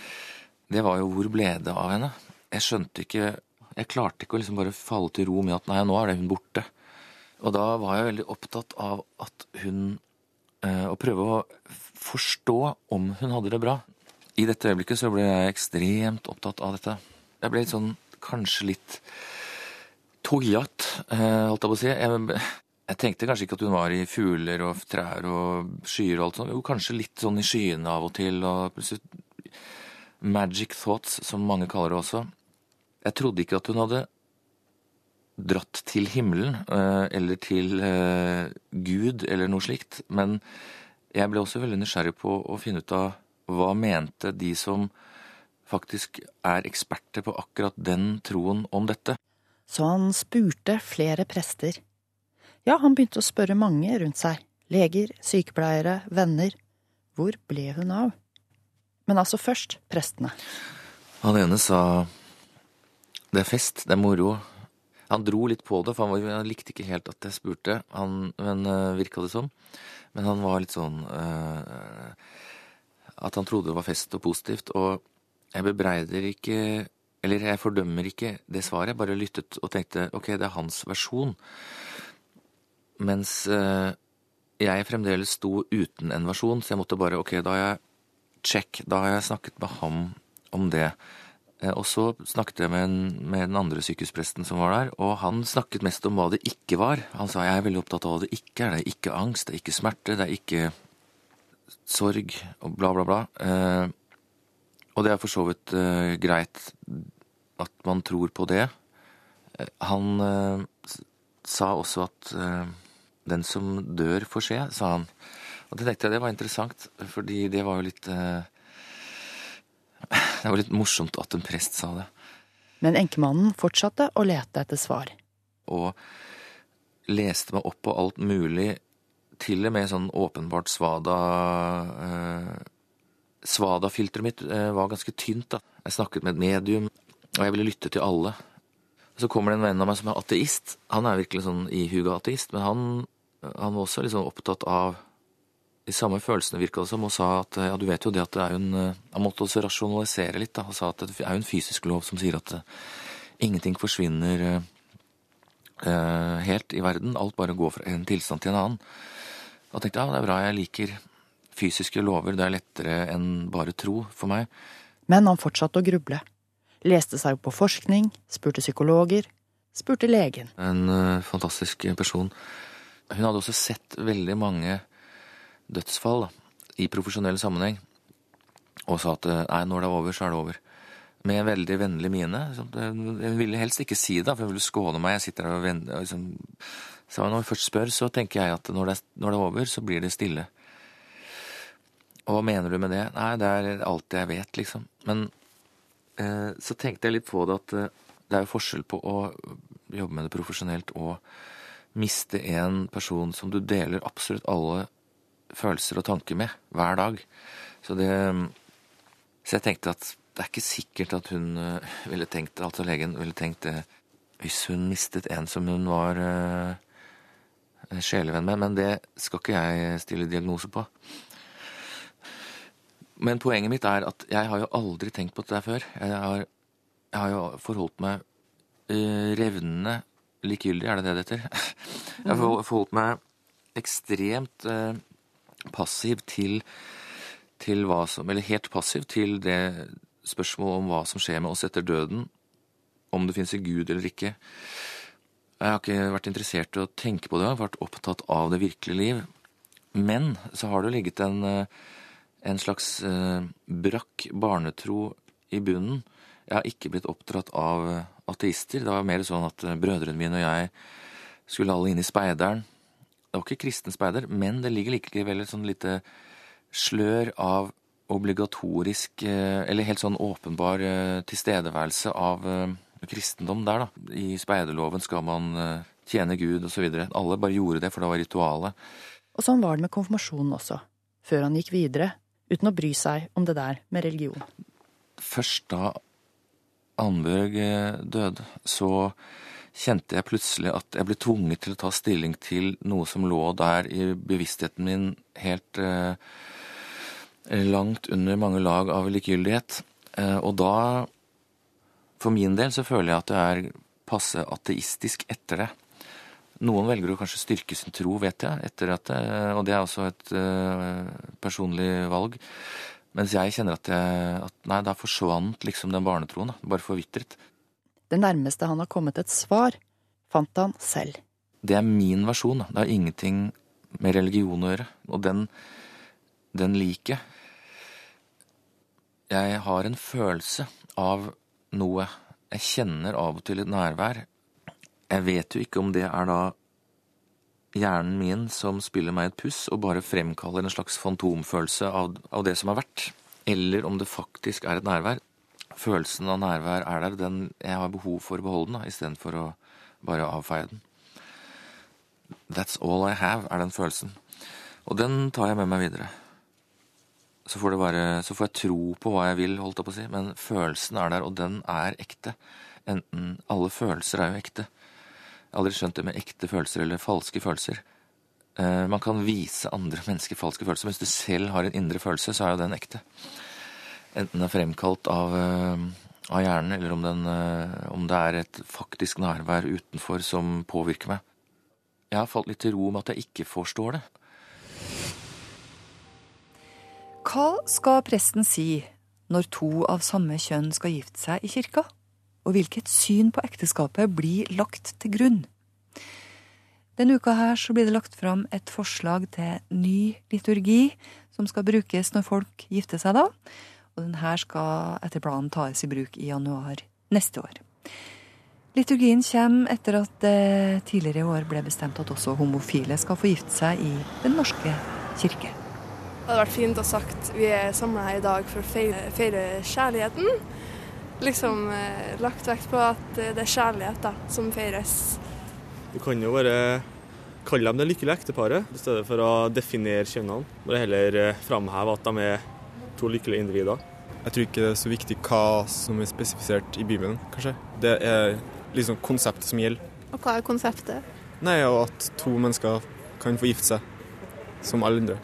Det var jo hvor ble det av henne? Jeg skjønte ikke Jeg klarte ikke å liksom bare falle til ro med at nei, nå er det hun borte. Og da var jeg veldig opptatt av at hun eh, Å prøve å forstå om hun hadde det bra. I dette øyeblikket så ble jeg ekstremt opptatt av dette. Jeg ble litt sånn kanskje litt togjat, eh, holdt jeg på å si. Jeg, jeg tenkte kanskje ikke at hun var i fugler og trær og skyer og alt sånt. Jo, kanskje litt sånn i skyene av og til. og Magic thoughts, som mange kaller det også. Jeg trodde ikke at hun hadde dratt til himmelen eh, eller til eh, Gud eller noe slikt, men jeg ble også veldig nysgjerrig på å finne ut av hva mente de som faktisk er eksperter på akkurat den troen om dette. Så han spurte flere prester. Ja, han begynte å spørre mange rundt seg. Leger, sykepleiere, venner. Hvor ble hun av? Men altså først prestene. Han ene sa det er fest, det er moro. Han dro litt på det, for han, var, han likte ikke helt at jeg spurte, han, men uh, virka det som. Men han var litt sånn uh, At han trodde det var fest og positivt. Og jeg bebreider ikke Eller jeg fordømmer ikke det svaret, jeg bare lyttet og tenkte ok, det er hans versjon. Mens uh, jeg fremdeles sto uten en versjon, så jeg måtte bare Ok, da har jeg check. Da har jeg snakket med ham om det. Eh, og så snakket jeg med, en, med den andre sykehuspresten som var der, og han snakket mest om hva det ikke var. Han sa jeg er veldig opptatt av hva det ikke er. Det er ikke angst, det er ikke smerte, det er ikke sorg og bla, bla, bla. Eh, og det er for så vidt eh, greit at man tror på det. Eh, han eh, sa også at eh, den som dør får se, sa han. Og det tenkte jeg det var interessant, fordi det var jo litt Det var litt morsomt at en prest sa det. Men enkemannen fortsatte å lete etter svar. Og leste meg opp på alt mulig, til og med sånn åpenbart svada eh, Svada-filteret mitt eh, var ganske tynt. da. Jeg snakket med et medium, og jeg ville lytte til alle. Så kommer det en venn av meg som er ateist. Han er virkelig sånn ihuga ateist, men han, han var også liksom opptatt av de samme følelsene virka det som, og sa at ja, du vet jo det at det er jo en Han måtte også rasjonalisere litt, da, og sa at det er jo en fysisk lov som sier at ingenting forsvinner eh, helt i verden. Alt bare går fra en tilstand til en annen. Da tenkte jeg ja, det er bra jeg liker fysiske lover, det er lettere enn bare tro for meg. Men han fortsatte å gruble. Leste seg opp på forskning, spurte psykologer, spurte legen. En uh, fantastisk person. Hun hadde også sett veldig mange dødsfall da, i profesjonell sammenheng, og sa at nei, når det er over, så er det over. Med en veldig vennlig mine. Hun ville helst ikke si det, for hun ville skåne meg. Jeg sitter der og venter. Liksom. Så når hun først spør, så tenker jeg at når det, er, når det er over, så blir det stille. Og hva mener du med det? Nei, det er alt jeg vet, liksom. Men eh, så tenkte jeg litt på det at eh, det er jo forskjell på å jobbe med det profesjonelt og miste en person som du deler absolutt alle følelser og tanker med hver dag. Så det Så jeg tenkte at det er ikke sikkert at hun uh, ville tenkt det, altså legen ville tenkt det hvis hun mistet en som hun var uh, sjelevenn med, men det skal ikke jeg stille diagnose på. Men poenget mitt er at jeg har jo aldri tenkt på dette før. Jeg har, jeg har jo forholdt meg uh, revnende likegyldig, er det det det heter? Jeg har forholdt meg ekstremt uh, passiv til, til hva som Eller helt passiv til det spørsmålet om hva som skjer med oss etter døden. Om det fins en gud eller ikke. Jeg har ikke vært interessert i å tenke på det, jeg har vært opptatt av det virkelige liv. Men så har det ligget en, en slags eh, brakk barnetro i bunnen. Jeg har ikke blitt oppdratt av ateister. Det var mer sånn at brødrene mine og jeg skulle alle inn i speideren. Det var ikke kristen speider, men det ligger likevel et sånn lite slør av obligatorisk, eller helt sånn åpenbar tilstedeværelse av kristendom der, da. I speiderloven skal man tjene Gud osv. Alle bare gjorde det, for det var ritualet. Og sånn var det med konfirmasjonen også, før han gikk videre, uten å bry seg om det der med religion. Først da Annbjørg døde, så kjente jeg plutselig at jeg ble tvunget til å ta stilling til noe som lå der i bevisstheten min helt eh, langt under mange lag av likegyldighet. Eh, og da, for min del, så føler jeg at det er passe ateistisk etter det. Noen velger å kanskje styrke sin tro, vet jeg, etter at det, og det er også et eh, personlig valg. Mens jeg kjenner at, jeg, at nei, da forsvant liksom den barnetroen. Bare forvitret. Det nærmeste han har kommet et svar, fant han selv. Det er min versjon. Det har ingenting med religion å gjøre. Og den, den liker jeg. Jeg har en følelse av noe. Jeg kjenner av og til et nærvær. Jeg vet jo ikke om det er da hjernen min som spiller meg et puss og bare fremkaller en slags fantomfølelse av, av det som har vært, eller om det faktisk er et nærvær følelsen av nærvær er der. Den, jeg har behov for å beholde den, istedenfor å bare avfeie den. That's all I have, er den følelsen. Og den tar jeg med meg videre. Så får, være, så får, jeg tro på hva jeg vil, holdt jeg på å si, men følelsen er der, og den er ekte. Enten Alle følelser er jo ekte. Jeg har aldri skjønt det med ekte følelser eller falske følelser. Uh, man kan vise andre mennesker falske følelser, men hvis du selv har en indre følelse, så er jo den ekte enten er fremkalt av, eh, av hjernen, eller om, den, eh, om, det er et faktisk nærvær utenfor som påvirker meg. Jeg har falt litt til ro med at jeg ikke forstår det. Hva skal presten si når to av samme kjønn skal gifte seg i kirka? Og hvilket syn på ekteskapet blir lagt til grunn? Denne uka her så blir det lagt fram et forslag til ny liturgi som skal brukes når folk gifter seg da. Og den her skal etter planen tas i bruk i januar neste år. Liturgien kommer etter at det tidligere i år ble bestemt at også homofile skal få gifte seg i Den norske kirke. Det hadde vært fint å sagt vi er samla her i dag for å feire, feire kjærligheten. Liksom eh, lagt vekt på at det er kjærlighet da, som feires. Du kan jo bare kalle dem det lykkelige ekteparet, i stedet for å definere kjønnene. Bare heller eh, framheve at de er to lykkelige individer. Jeg tror ikke det er så viktig hva som er spesifisert i Bibelen, kanskje. Det er liksom konseptet som gjelder. Og hva er konseptet? Nei, og at to mennesker kan få gifte seg, som alle andre.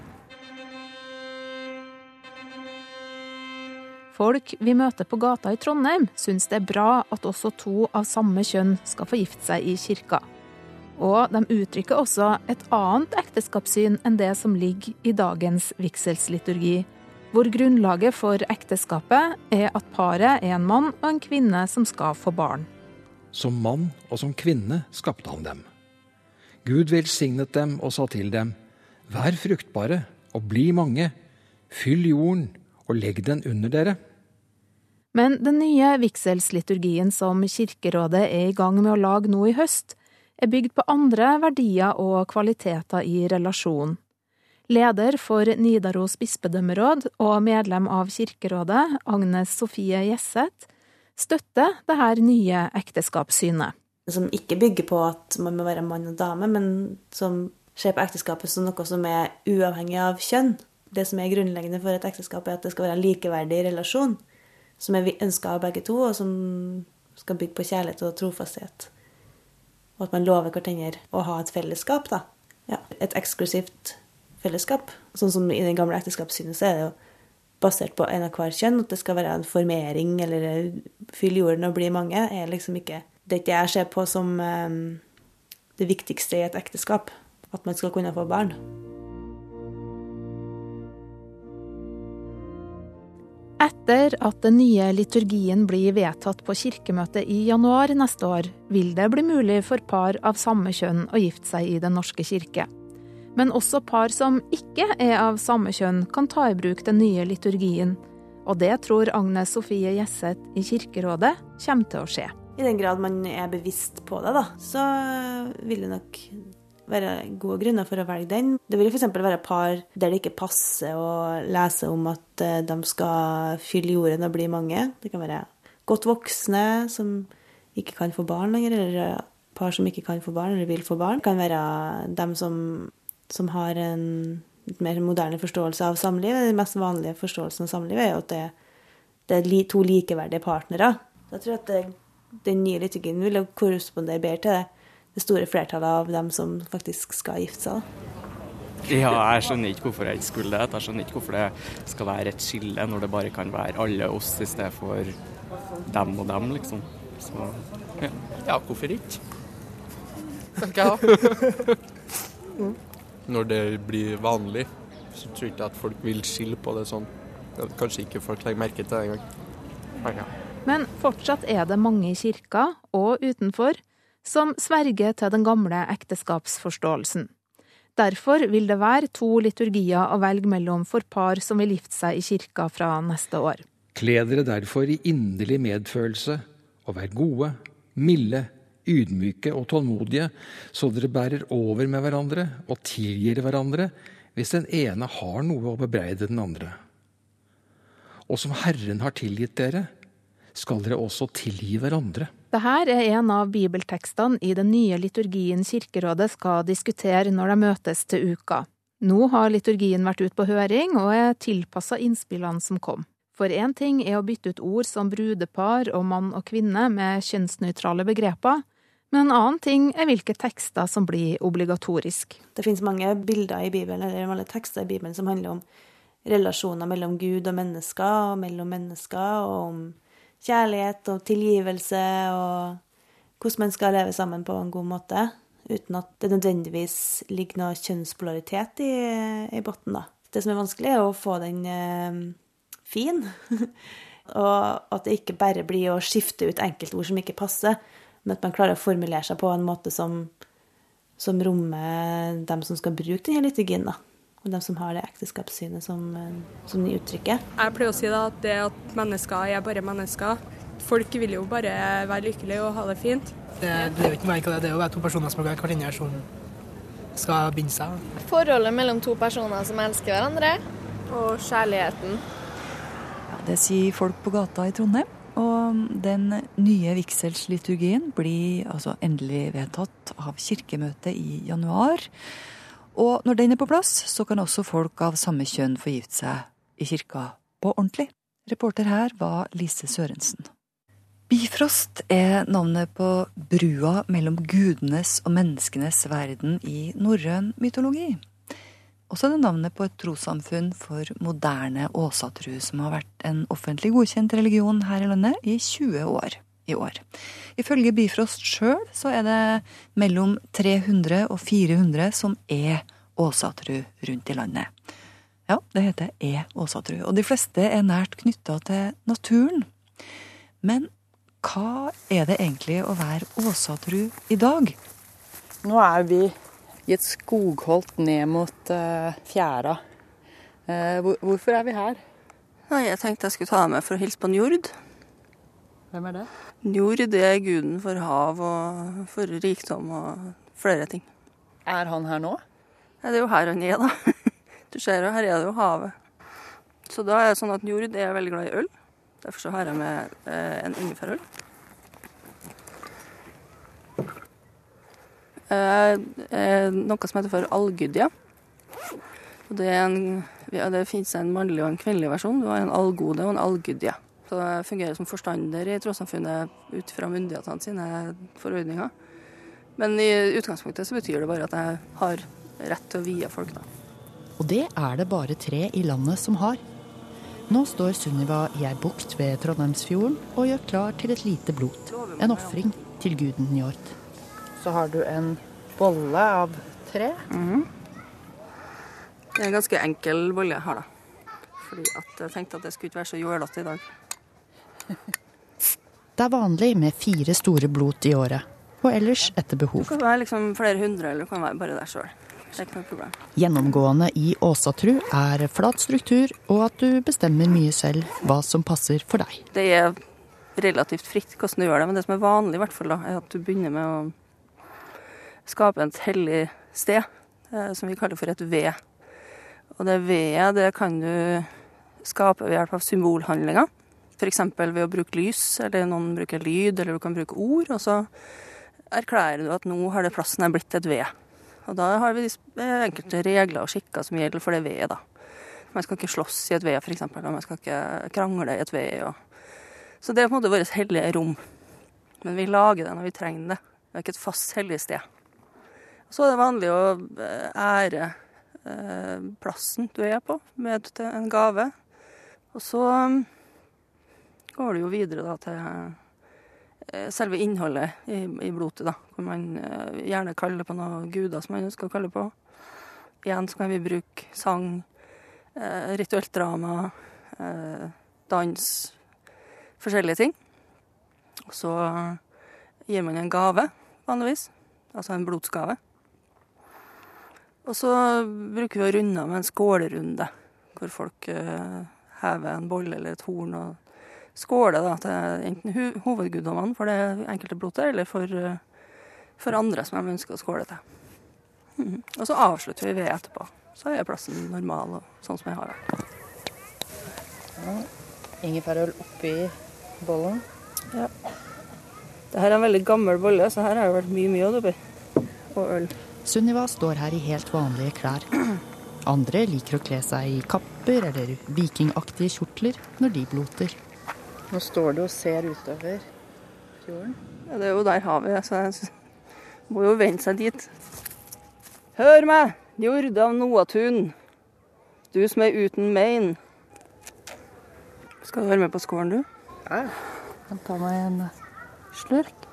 Folk vi møter på gata i Trondheim, syns det er bra at også to av samme kjønn skal få gifte seg i kirka. Og de uttrykker også et annet ekteskapssyn enn det som ligger i dagens vigselsliturgi, hvor grunnlaget for ekteskapet er at paret er en mann og en kvinne som skal få barn. Som mann og som kvinne skapte han dem. Gud velsignet dem og sa til dem, Vær fruktbare og bli mange, fyll jorden og legg den under dere. Men den nye vigselsliturgien som Kirkerådet er i gang med å lage nå i høst, er bygd på andre verdier og kvaliteter i relasjonen. Leder for Nidaros bispedømmeråd og medlem av Kirkerådet, Agnes Sofie Gjesset, støtter dette nye ekteskapssynet. Som ikke bygger på at man må være mann og dame, men som ser på ekteskapet som noe som er uavhengig av kjønn. Det som er grunnleggende for et ekteskap, er at det skal være en likeverdig relasjon, som er ønska av begge to, og som skal bygge på kjærlighet og trofasthet. Og at man lover hverandre å ha et fellesskap, da. Ja, et eksklusivt fellesskap. Sånn som i den gamle ekteskapssynet, så er det jo basert på en av hver kjønn. At det skal være en formering eller fylle jorden og bli mange, er liksom ikke det jeg ser på som um, det viktigste i et ekteskap. At man skal kunne få barn. Etter at den nye liturgien blir vedtatt på kirkemøtet i januar neste år, vil det bli mulig for par av samme kjønn å gifte seg i Den norske kirke. Men også par som ikke er av samme kjønn, kan ta i bruk den nye liturgien. Og det tror Agnes Sofie Gjesset i Kirkerådet kommer til å skje. I den grad man er bevisst på det, da, så vil det nok være gode grunner for å velge den. Det vil f.eks. være par der det ikke passer å lese om at eh, de skal fylle jorden og bli mange. Det kan være godt voksne som ikke kan få barn lenger, eller par som ikke kan få barn eller vil få barn. Det kan være dem som, som har en litt mer moderne forståelse av samliv. Den mest vanlige forståelsen av samliv er jo at det, det er to likeverdige partnere. Så jeg tror at det, den nye liturgien vil korrespondere bedre til det det store flertallet av dem som faktisk skal gifte seg. Ja, jeg skjønner ikke hvorfor jeg ikke skulle det. Jeg skjønner ikke hvorfor det skal være et skille når det bare kan være alle oss i stedet for dem og dem, liksom. Så ja, ja hvorfor ikke? Tenker jeg mm. Når det blir vanlig, så tror jeg ikke at folk vil skille på det sånn. Kanskje ikke folk legger merke til det engang. Ja. Men fortsatt er det mange i kirka, og utenfor, som sverger til den gamle ekteskapsforståelsen. Derfor vil det være to liturgier å velge mellom for par som vil gifte seg i kirka fra neste år. Kle dere derfor i inderlig medfølelse, og vær gode, milde, ydmyke og tålmodige, så dere bærer over med hverandre og tilgir hverandre hvis den ene har noe å bebreide den andre. Og som Herren har tilgitt dere, skal dere også tilgi hverandre. Dette er en av bibeltekstene i den nye liturgien Kirkerådet skal diskutere når de møtes til uka. Nå har liturgien vært ute på høring og er tilpassa innspillene som kom. For én ting er å bytte ut ord som brudepar og mann og kvinne med kjønnsnøytrale begreper, men en annen ting er hvilke tekster som blir obligatorisk. Det finnes mange bilder i Bibelen, eller mange tekster i Bibelen som handler om relasjoner mellom Gud og mennesker, og mellom mennesker, og om kjærlighet og tilgivelse og hvordan man skal leve sammen på en god måte. Uten at det nødvendigvis ligger noe kjønnspolaritet i, i bunnen, da. Det som er vanskelig, er å få den eh, fin. og at det ikke bare blir å skifte ut enkeltord som ikke passer, men at man klarer å formulere seg på en måte som, som rommer dem som skal bruke denne liturgien. da. Og dem som har det ekteskapssynet som, eh, som de uttrykker. Jeg pleier å si da at det at mennesker er bare mennesker. Folk vil jo bare være lykkelige og ha det fint. Det, det er jo ikke mer enn det. Det er jo bare to personer som har hverandre som skal binde seg. Forholdet mellom to personer som elsker hverandre. Og kjærligheten. Ja, det sier folk på gata i Trondheim. Og den nye vigselsliturgien blir altså endelig vedtatt av kirkemøtet i januar. Og når den er på plass, så kan også folk av samme kjønn få gift seg i kirka på ordentlig. Reporter her var Lise Sørensen. Bifrost er navnet på brua mellom gudenes og menneskenes verden i norrøn mytologi. Også det navnet på et trossamfunn for moderne åsatru, som har vært en offentlig godkjent religion her i landet i 20 år i år. Ifølge Bifrost sjøl så er det mellom 300 og 400 som er åsatru rundt i landet. Ja, det heter er åsatru, og de fleste er nært knytta til naturen. Men hva er det egentlig å være åsatru i dag? Nå er vi i et skogholt ned mot uh, fjæra. Uh, hvor, hvorfor er vi her? Nei, Jeg tenkte jeg skulle ta deg med for å hilse på Njord. Hvem er det? Njord det er guden for hav og for rikdom og flere ting. Er han her nå? Ja, det er jo her han er, da. Du ser jo, her er det jo havet. Så da er det sånn at Njord er veldig glad i øl. Derfor så har jeg med eh, en ingefærøl. Eh, eh, noe som heter for allgudja. Og det, ja, det finnes en mannlig og en kvinnelig versjon. Du har en allgode og en allgudja. Så jeg fungerer som forstander i trossamfunnet ut fra myndighetene sine forordninger. Men i utgangspunktet så betyr det bare at jeg har rett til å vie folk, da. Og det er det bare tre i landet som har. Nå står Sunniva i ei bukt ved Trondheimsfjorden og gjør klar til et lite blot. En ofring til guden Njord. Så har du en bolle av tre. Mhm. Det er en ganske enkel bolle jeg har, da. Fordi jeg tenkte at det skulle ikke være så jålete i dag. Det er vanlig med fire store blot i året, og ellers etter Du behov. kan være liksom flere hundre, eller du kan være bare deg sjøl. Gjennomgående i Åsatru er flat struktur, og at du bestemmer mye selv hva som passer for deg. Det er relativt fritt hvordan du gjør det, men det som er vanlig, i hvert fall da, er at du begynner med å skape et hellig sted, eh, som vi kaller for et ved. Og det vedet det kan du skape ved hjelp av symbolhandlinger. F.eks. ved å bruke lys, eller noen bruker lyd, eller du kan bruke ord. Og så erklærer du at nå har det plassen her blitt et ved. Og da har vi eh, enkelte regler og skikker som gjelder for det vedet, da. Man skal ikke slåss i et ved, f.eks., og man skal ikke krangle i et ved. Og... Så det er på en måte vårt hellige rom. Men vi lager det når vi trenger det. Det er ikke et fast hellig sted. Så er det vanlig å eh, ære eh, plassen du er på med en gave. Og så mm, går det jo videre da til eh, selve innholdet i, blodet, da. Hvor man gjerne kaller på noen guder som man ønsker å kalle på. Igjen så kan vi bruke sang, rituelt drama, dans, forskjellige ting. Og så gir man en gave, vanligvis. Altså en blodsgave. Og så bruker vi å runde av med en skålerunde, hvor folk eh, hever en bolle eller et horn og skåler da, til enten hovedguddommene for det enkelte blodet, eller for, eh, for andre som de ønsker å skåle til. Mm. Og så avslutter vi ved etterpå. Så er plassen normal og sånn som jeg har vært. Ingefærøl oppi bollen. Ja. Det her er en veldig gammel bolle, så her har det vært mye mjød oppi. Og øl. Sunniva står her i helt vanlige klær. Andre liker å kle seg i kapper eller vikingaktige kjortler når de bloter. Nå står du og ser utover fjorden. Ja, det er jo der havet er, så jeg må jo vente seg dit. Hør meg, jord av Noatun, du som er uten mein. Skal du være med på skålen, du? Ja, jeg kan ta meg en slurk.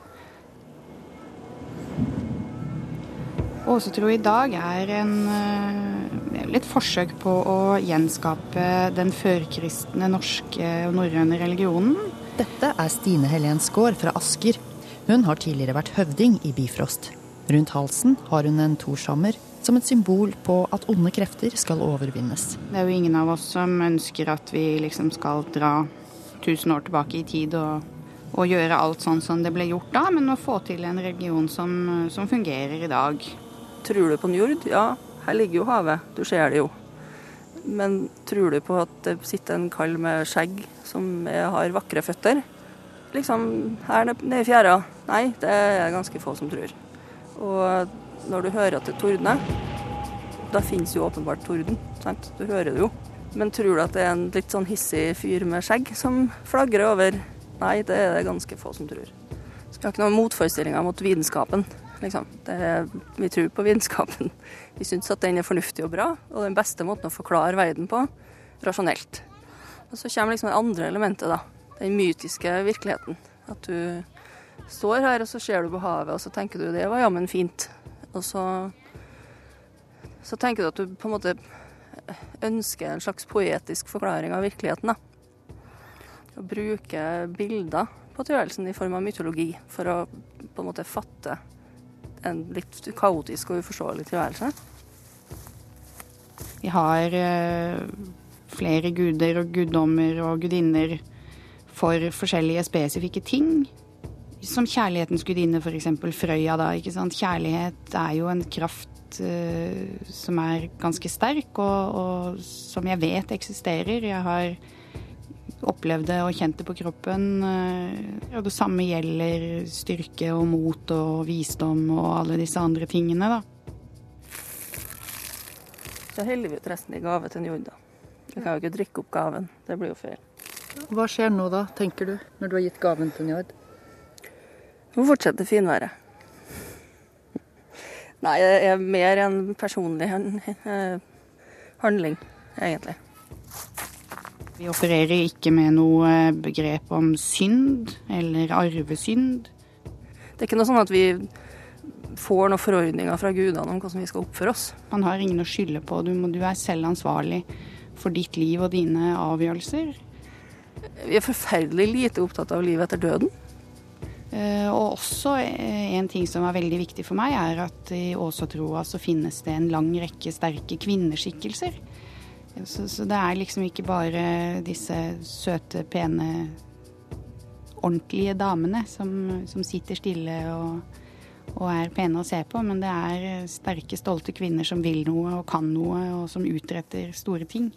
Åsetro i dag er en et litt forsøk på å gjenskape den førkristne norske og norrøne religionen. Dette er Stine Helen Skaar fra Asker. Hun har tidligere vært høvding i Bifrost. Rundt halsen har hun en torshammer som et symbol på at onde krefter skal overvinnes. Det er jo ingen av oss som ønsker at vi liksom skal dra 1000 år tilbake i tid og, og gjøre alt sånn som det ble gjort da, men å få til en religion som, som fungerer i dag. Tror du på Njord? Ja, her ligger jo havet. Du ser det jo. Men tror du på at det sitter en kall med skjegg som har vakre føtter? Liksom her nede i fjæra? Nei, det er ganske få som tror. Og når du hører at det tordner, da finnes jo åpenbart torden. Sant? Du hører det jo. Men tror du at det er en litt sånn hissig fyr med skjegg som flagrer over? Nei, det er det ganske få som tror. Så vi har ikke noen motforestillinger mot vitenskapen. Liksom. Det, vi tror på vitenskapen. Vi syns at den er fornuftig og bra, og den beste måten å forklare verden på, rasjonelt. Og så kommer liksom det andre elementet, da. Den mytiske virkeligheten. At du står her, og så ser du på havet, og så tenker du det var jammen fint. Og så, så tenker du at du på en måte ønsker en slags poetisk forklaring av virkeligheten. da. Å bruke bilder på tilværelsen i form av mytologi for å på en måte fatte en litt kaotisk og uforståelig tilværelse. Vi har eh, flere guder og guddommer og gudinner for forskjellige spesifikke ting. Som kjærlighetens gudinne, f.eks. Frøya. da, ikke sant? Kjærlighet er jo en kraft uh, som er ganske sterk, og, og, som jeg vet eksisterer. Jeg har opplevd det og kjente på kroppen. Eh, og det samme gjelder styrke og mot og visdom og alle disse andre tingene, da. Så heller vi ut resten i gave til Njord, da. Vi kan jo ikke drikke opp gaven. Det blir jo feil. Hva skjer nå da, tenker du, når du har gitt gaven til Njord? Hun fortsetter finværet. Nei, det er mer en personlig eh, handling, egentlig. Vi opererer ikke med noe begrep om synd eller arvesynd. Det er ikke noe sånn at vi får noen forordninger fra gudene om hvordan vi skal oppføre oss. Man har ingen å skylde på. Du, må, du er selv ansvarlig for ditt liv og dine avgjørelser. Vi er forferdelig lite opptatt av livet etter døden. Uh, og også uh, en ting som er veldig viktig for meg, er at i Åsatroa så finnes det en lang rekke sterke kvinneskikkelser. Så, så, det er liksom ikke bare disse søte, pene, ordentlige damene som, som sitter stille og, og, er pene å se på, men det er sterke, stolte kvinner som vil noe og kan noe, og som utretter store ting.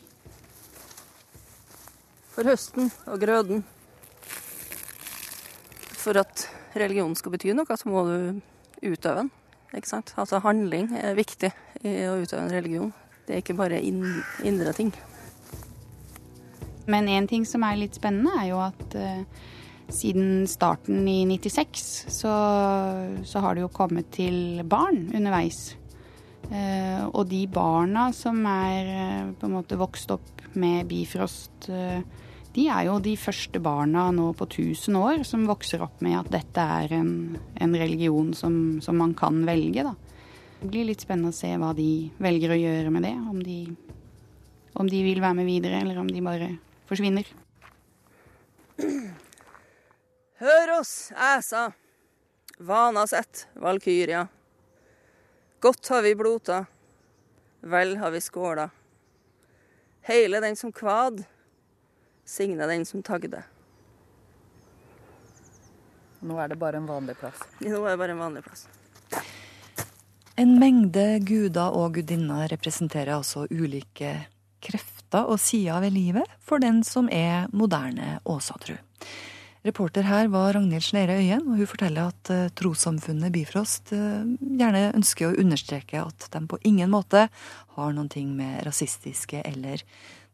For høsten og grøden. For at religionen skal bety noe, så må du utøve den. Ikke sant? Altså handling er viktig i å utøve en religion. Det er ikke bare indre ting. Men en ting som er litt spennende, er jo at uh, siden starten i 96 så, så, har det jo kommet til barn underveis. Uh, og de barna som er uh, på en måte vokst opp med Bifrost, de er jo de første barna nå på 1000 år som vokser opp med at dette er en, en religion som, som man kan velge, da. Det blir litt spennende å se hva de velger å gjøre med det. Om de, om de vil være med videre, eller om de bare forsvinner. Hør oss, æsa, vana sett, valkyria. Godt har vi blota, vel har vi skåla. Heile den som kvad, signe den som tagde. Nå er det bare en vanlig plass. Nå er det bare en vanlig plass. En mengde guder og gudinner representerer altså ulike krefter og sider ved livet for den som er moderne åsatru. Reporter her var Ragnhild Sneire Øyen, og hun forteller at uh, trossamfunnet Bifrost uh, gjerne ønsker å understreke at de på ingen måte har noen ting med rasistiske eller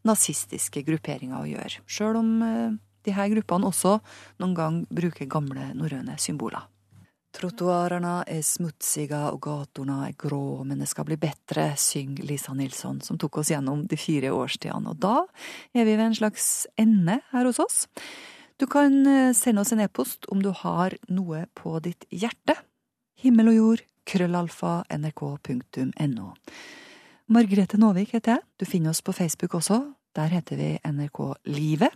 nazistiske grupperinger å gjøre, sjøl om uh, de her gruppene også noen gang bruker gamle norrøne symboler. Trottoarene er smutsige og gatene er grå, men det skal bli bedre, synger Lisa Nilsson, som tok oss gjennom de fire årstidene. Og da er vi ved en slags ende her hos oss. Du kan eh, sende oss en e-post om du har noe på ditt hjerte. Himmel og jord, krøllalfa, nrk.no. Margrethe Nåvik heter jeg. Du finner oss på Facebook også. Der heter vi NRK Livet.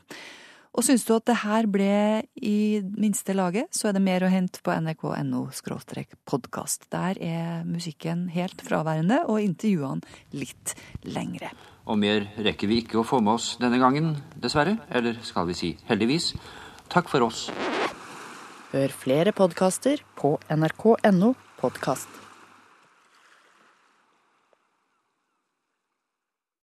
Og syns du at det her ble i minste laget, så er det mer å hente på nrk.no podkast. Der er musikken helt fraværende, og intervjuene litt lengre. Og mer rekker vi ikke å få med oss denne gangen, dessverre. Eller skal vi si heldigvis. Takk for oss. Hør flere podkaster på nrk.no podkast.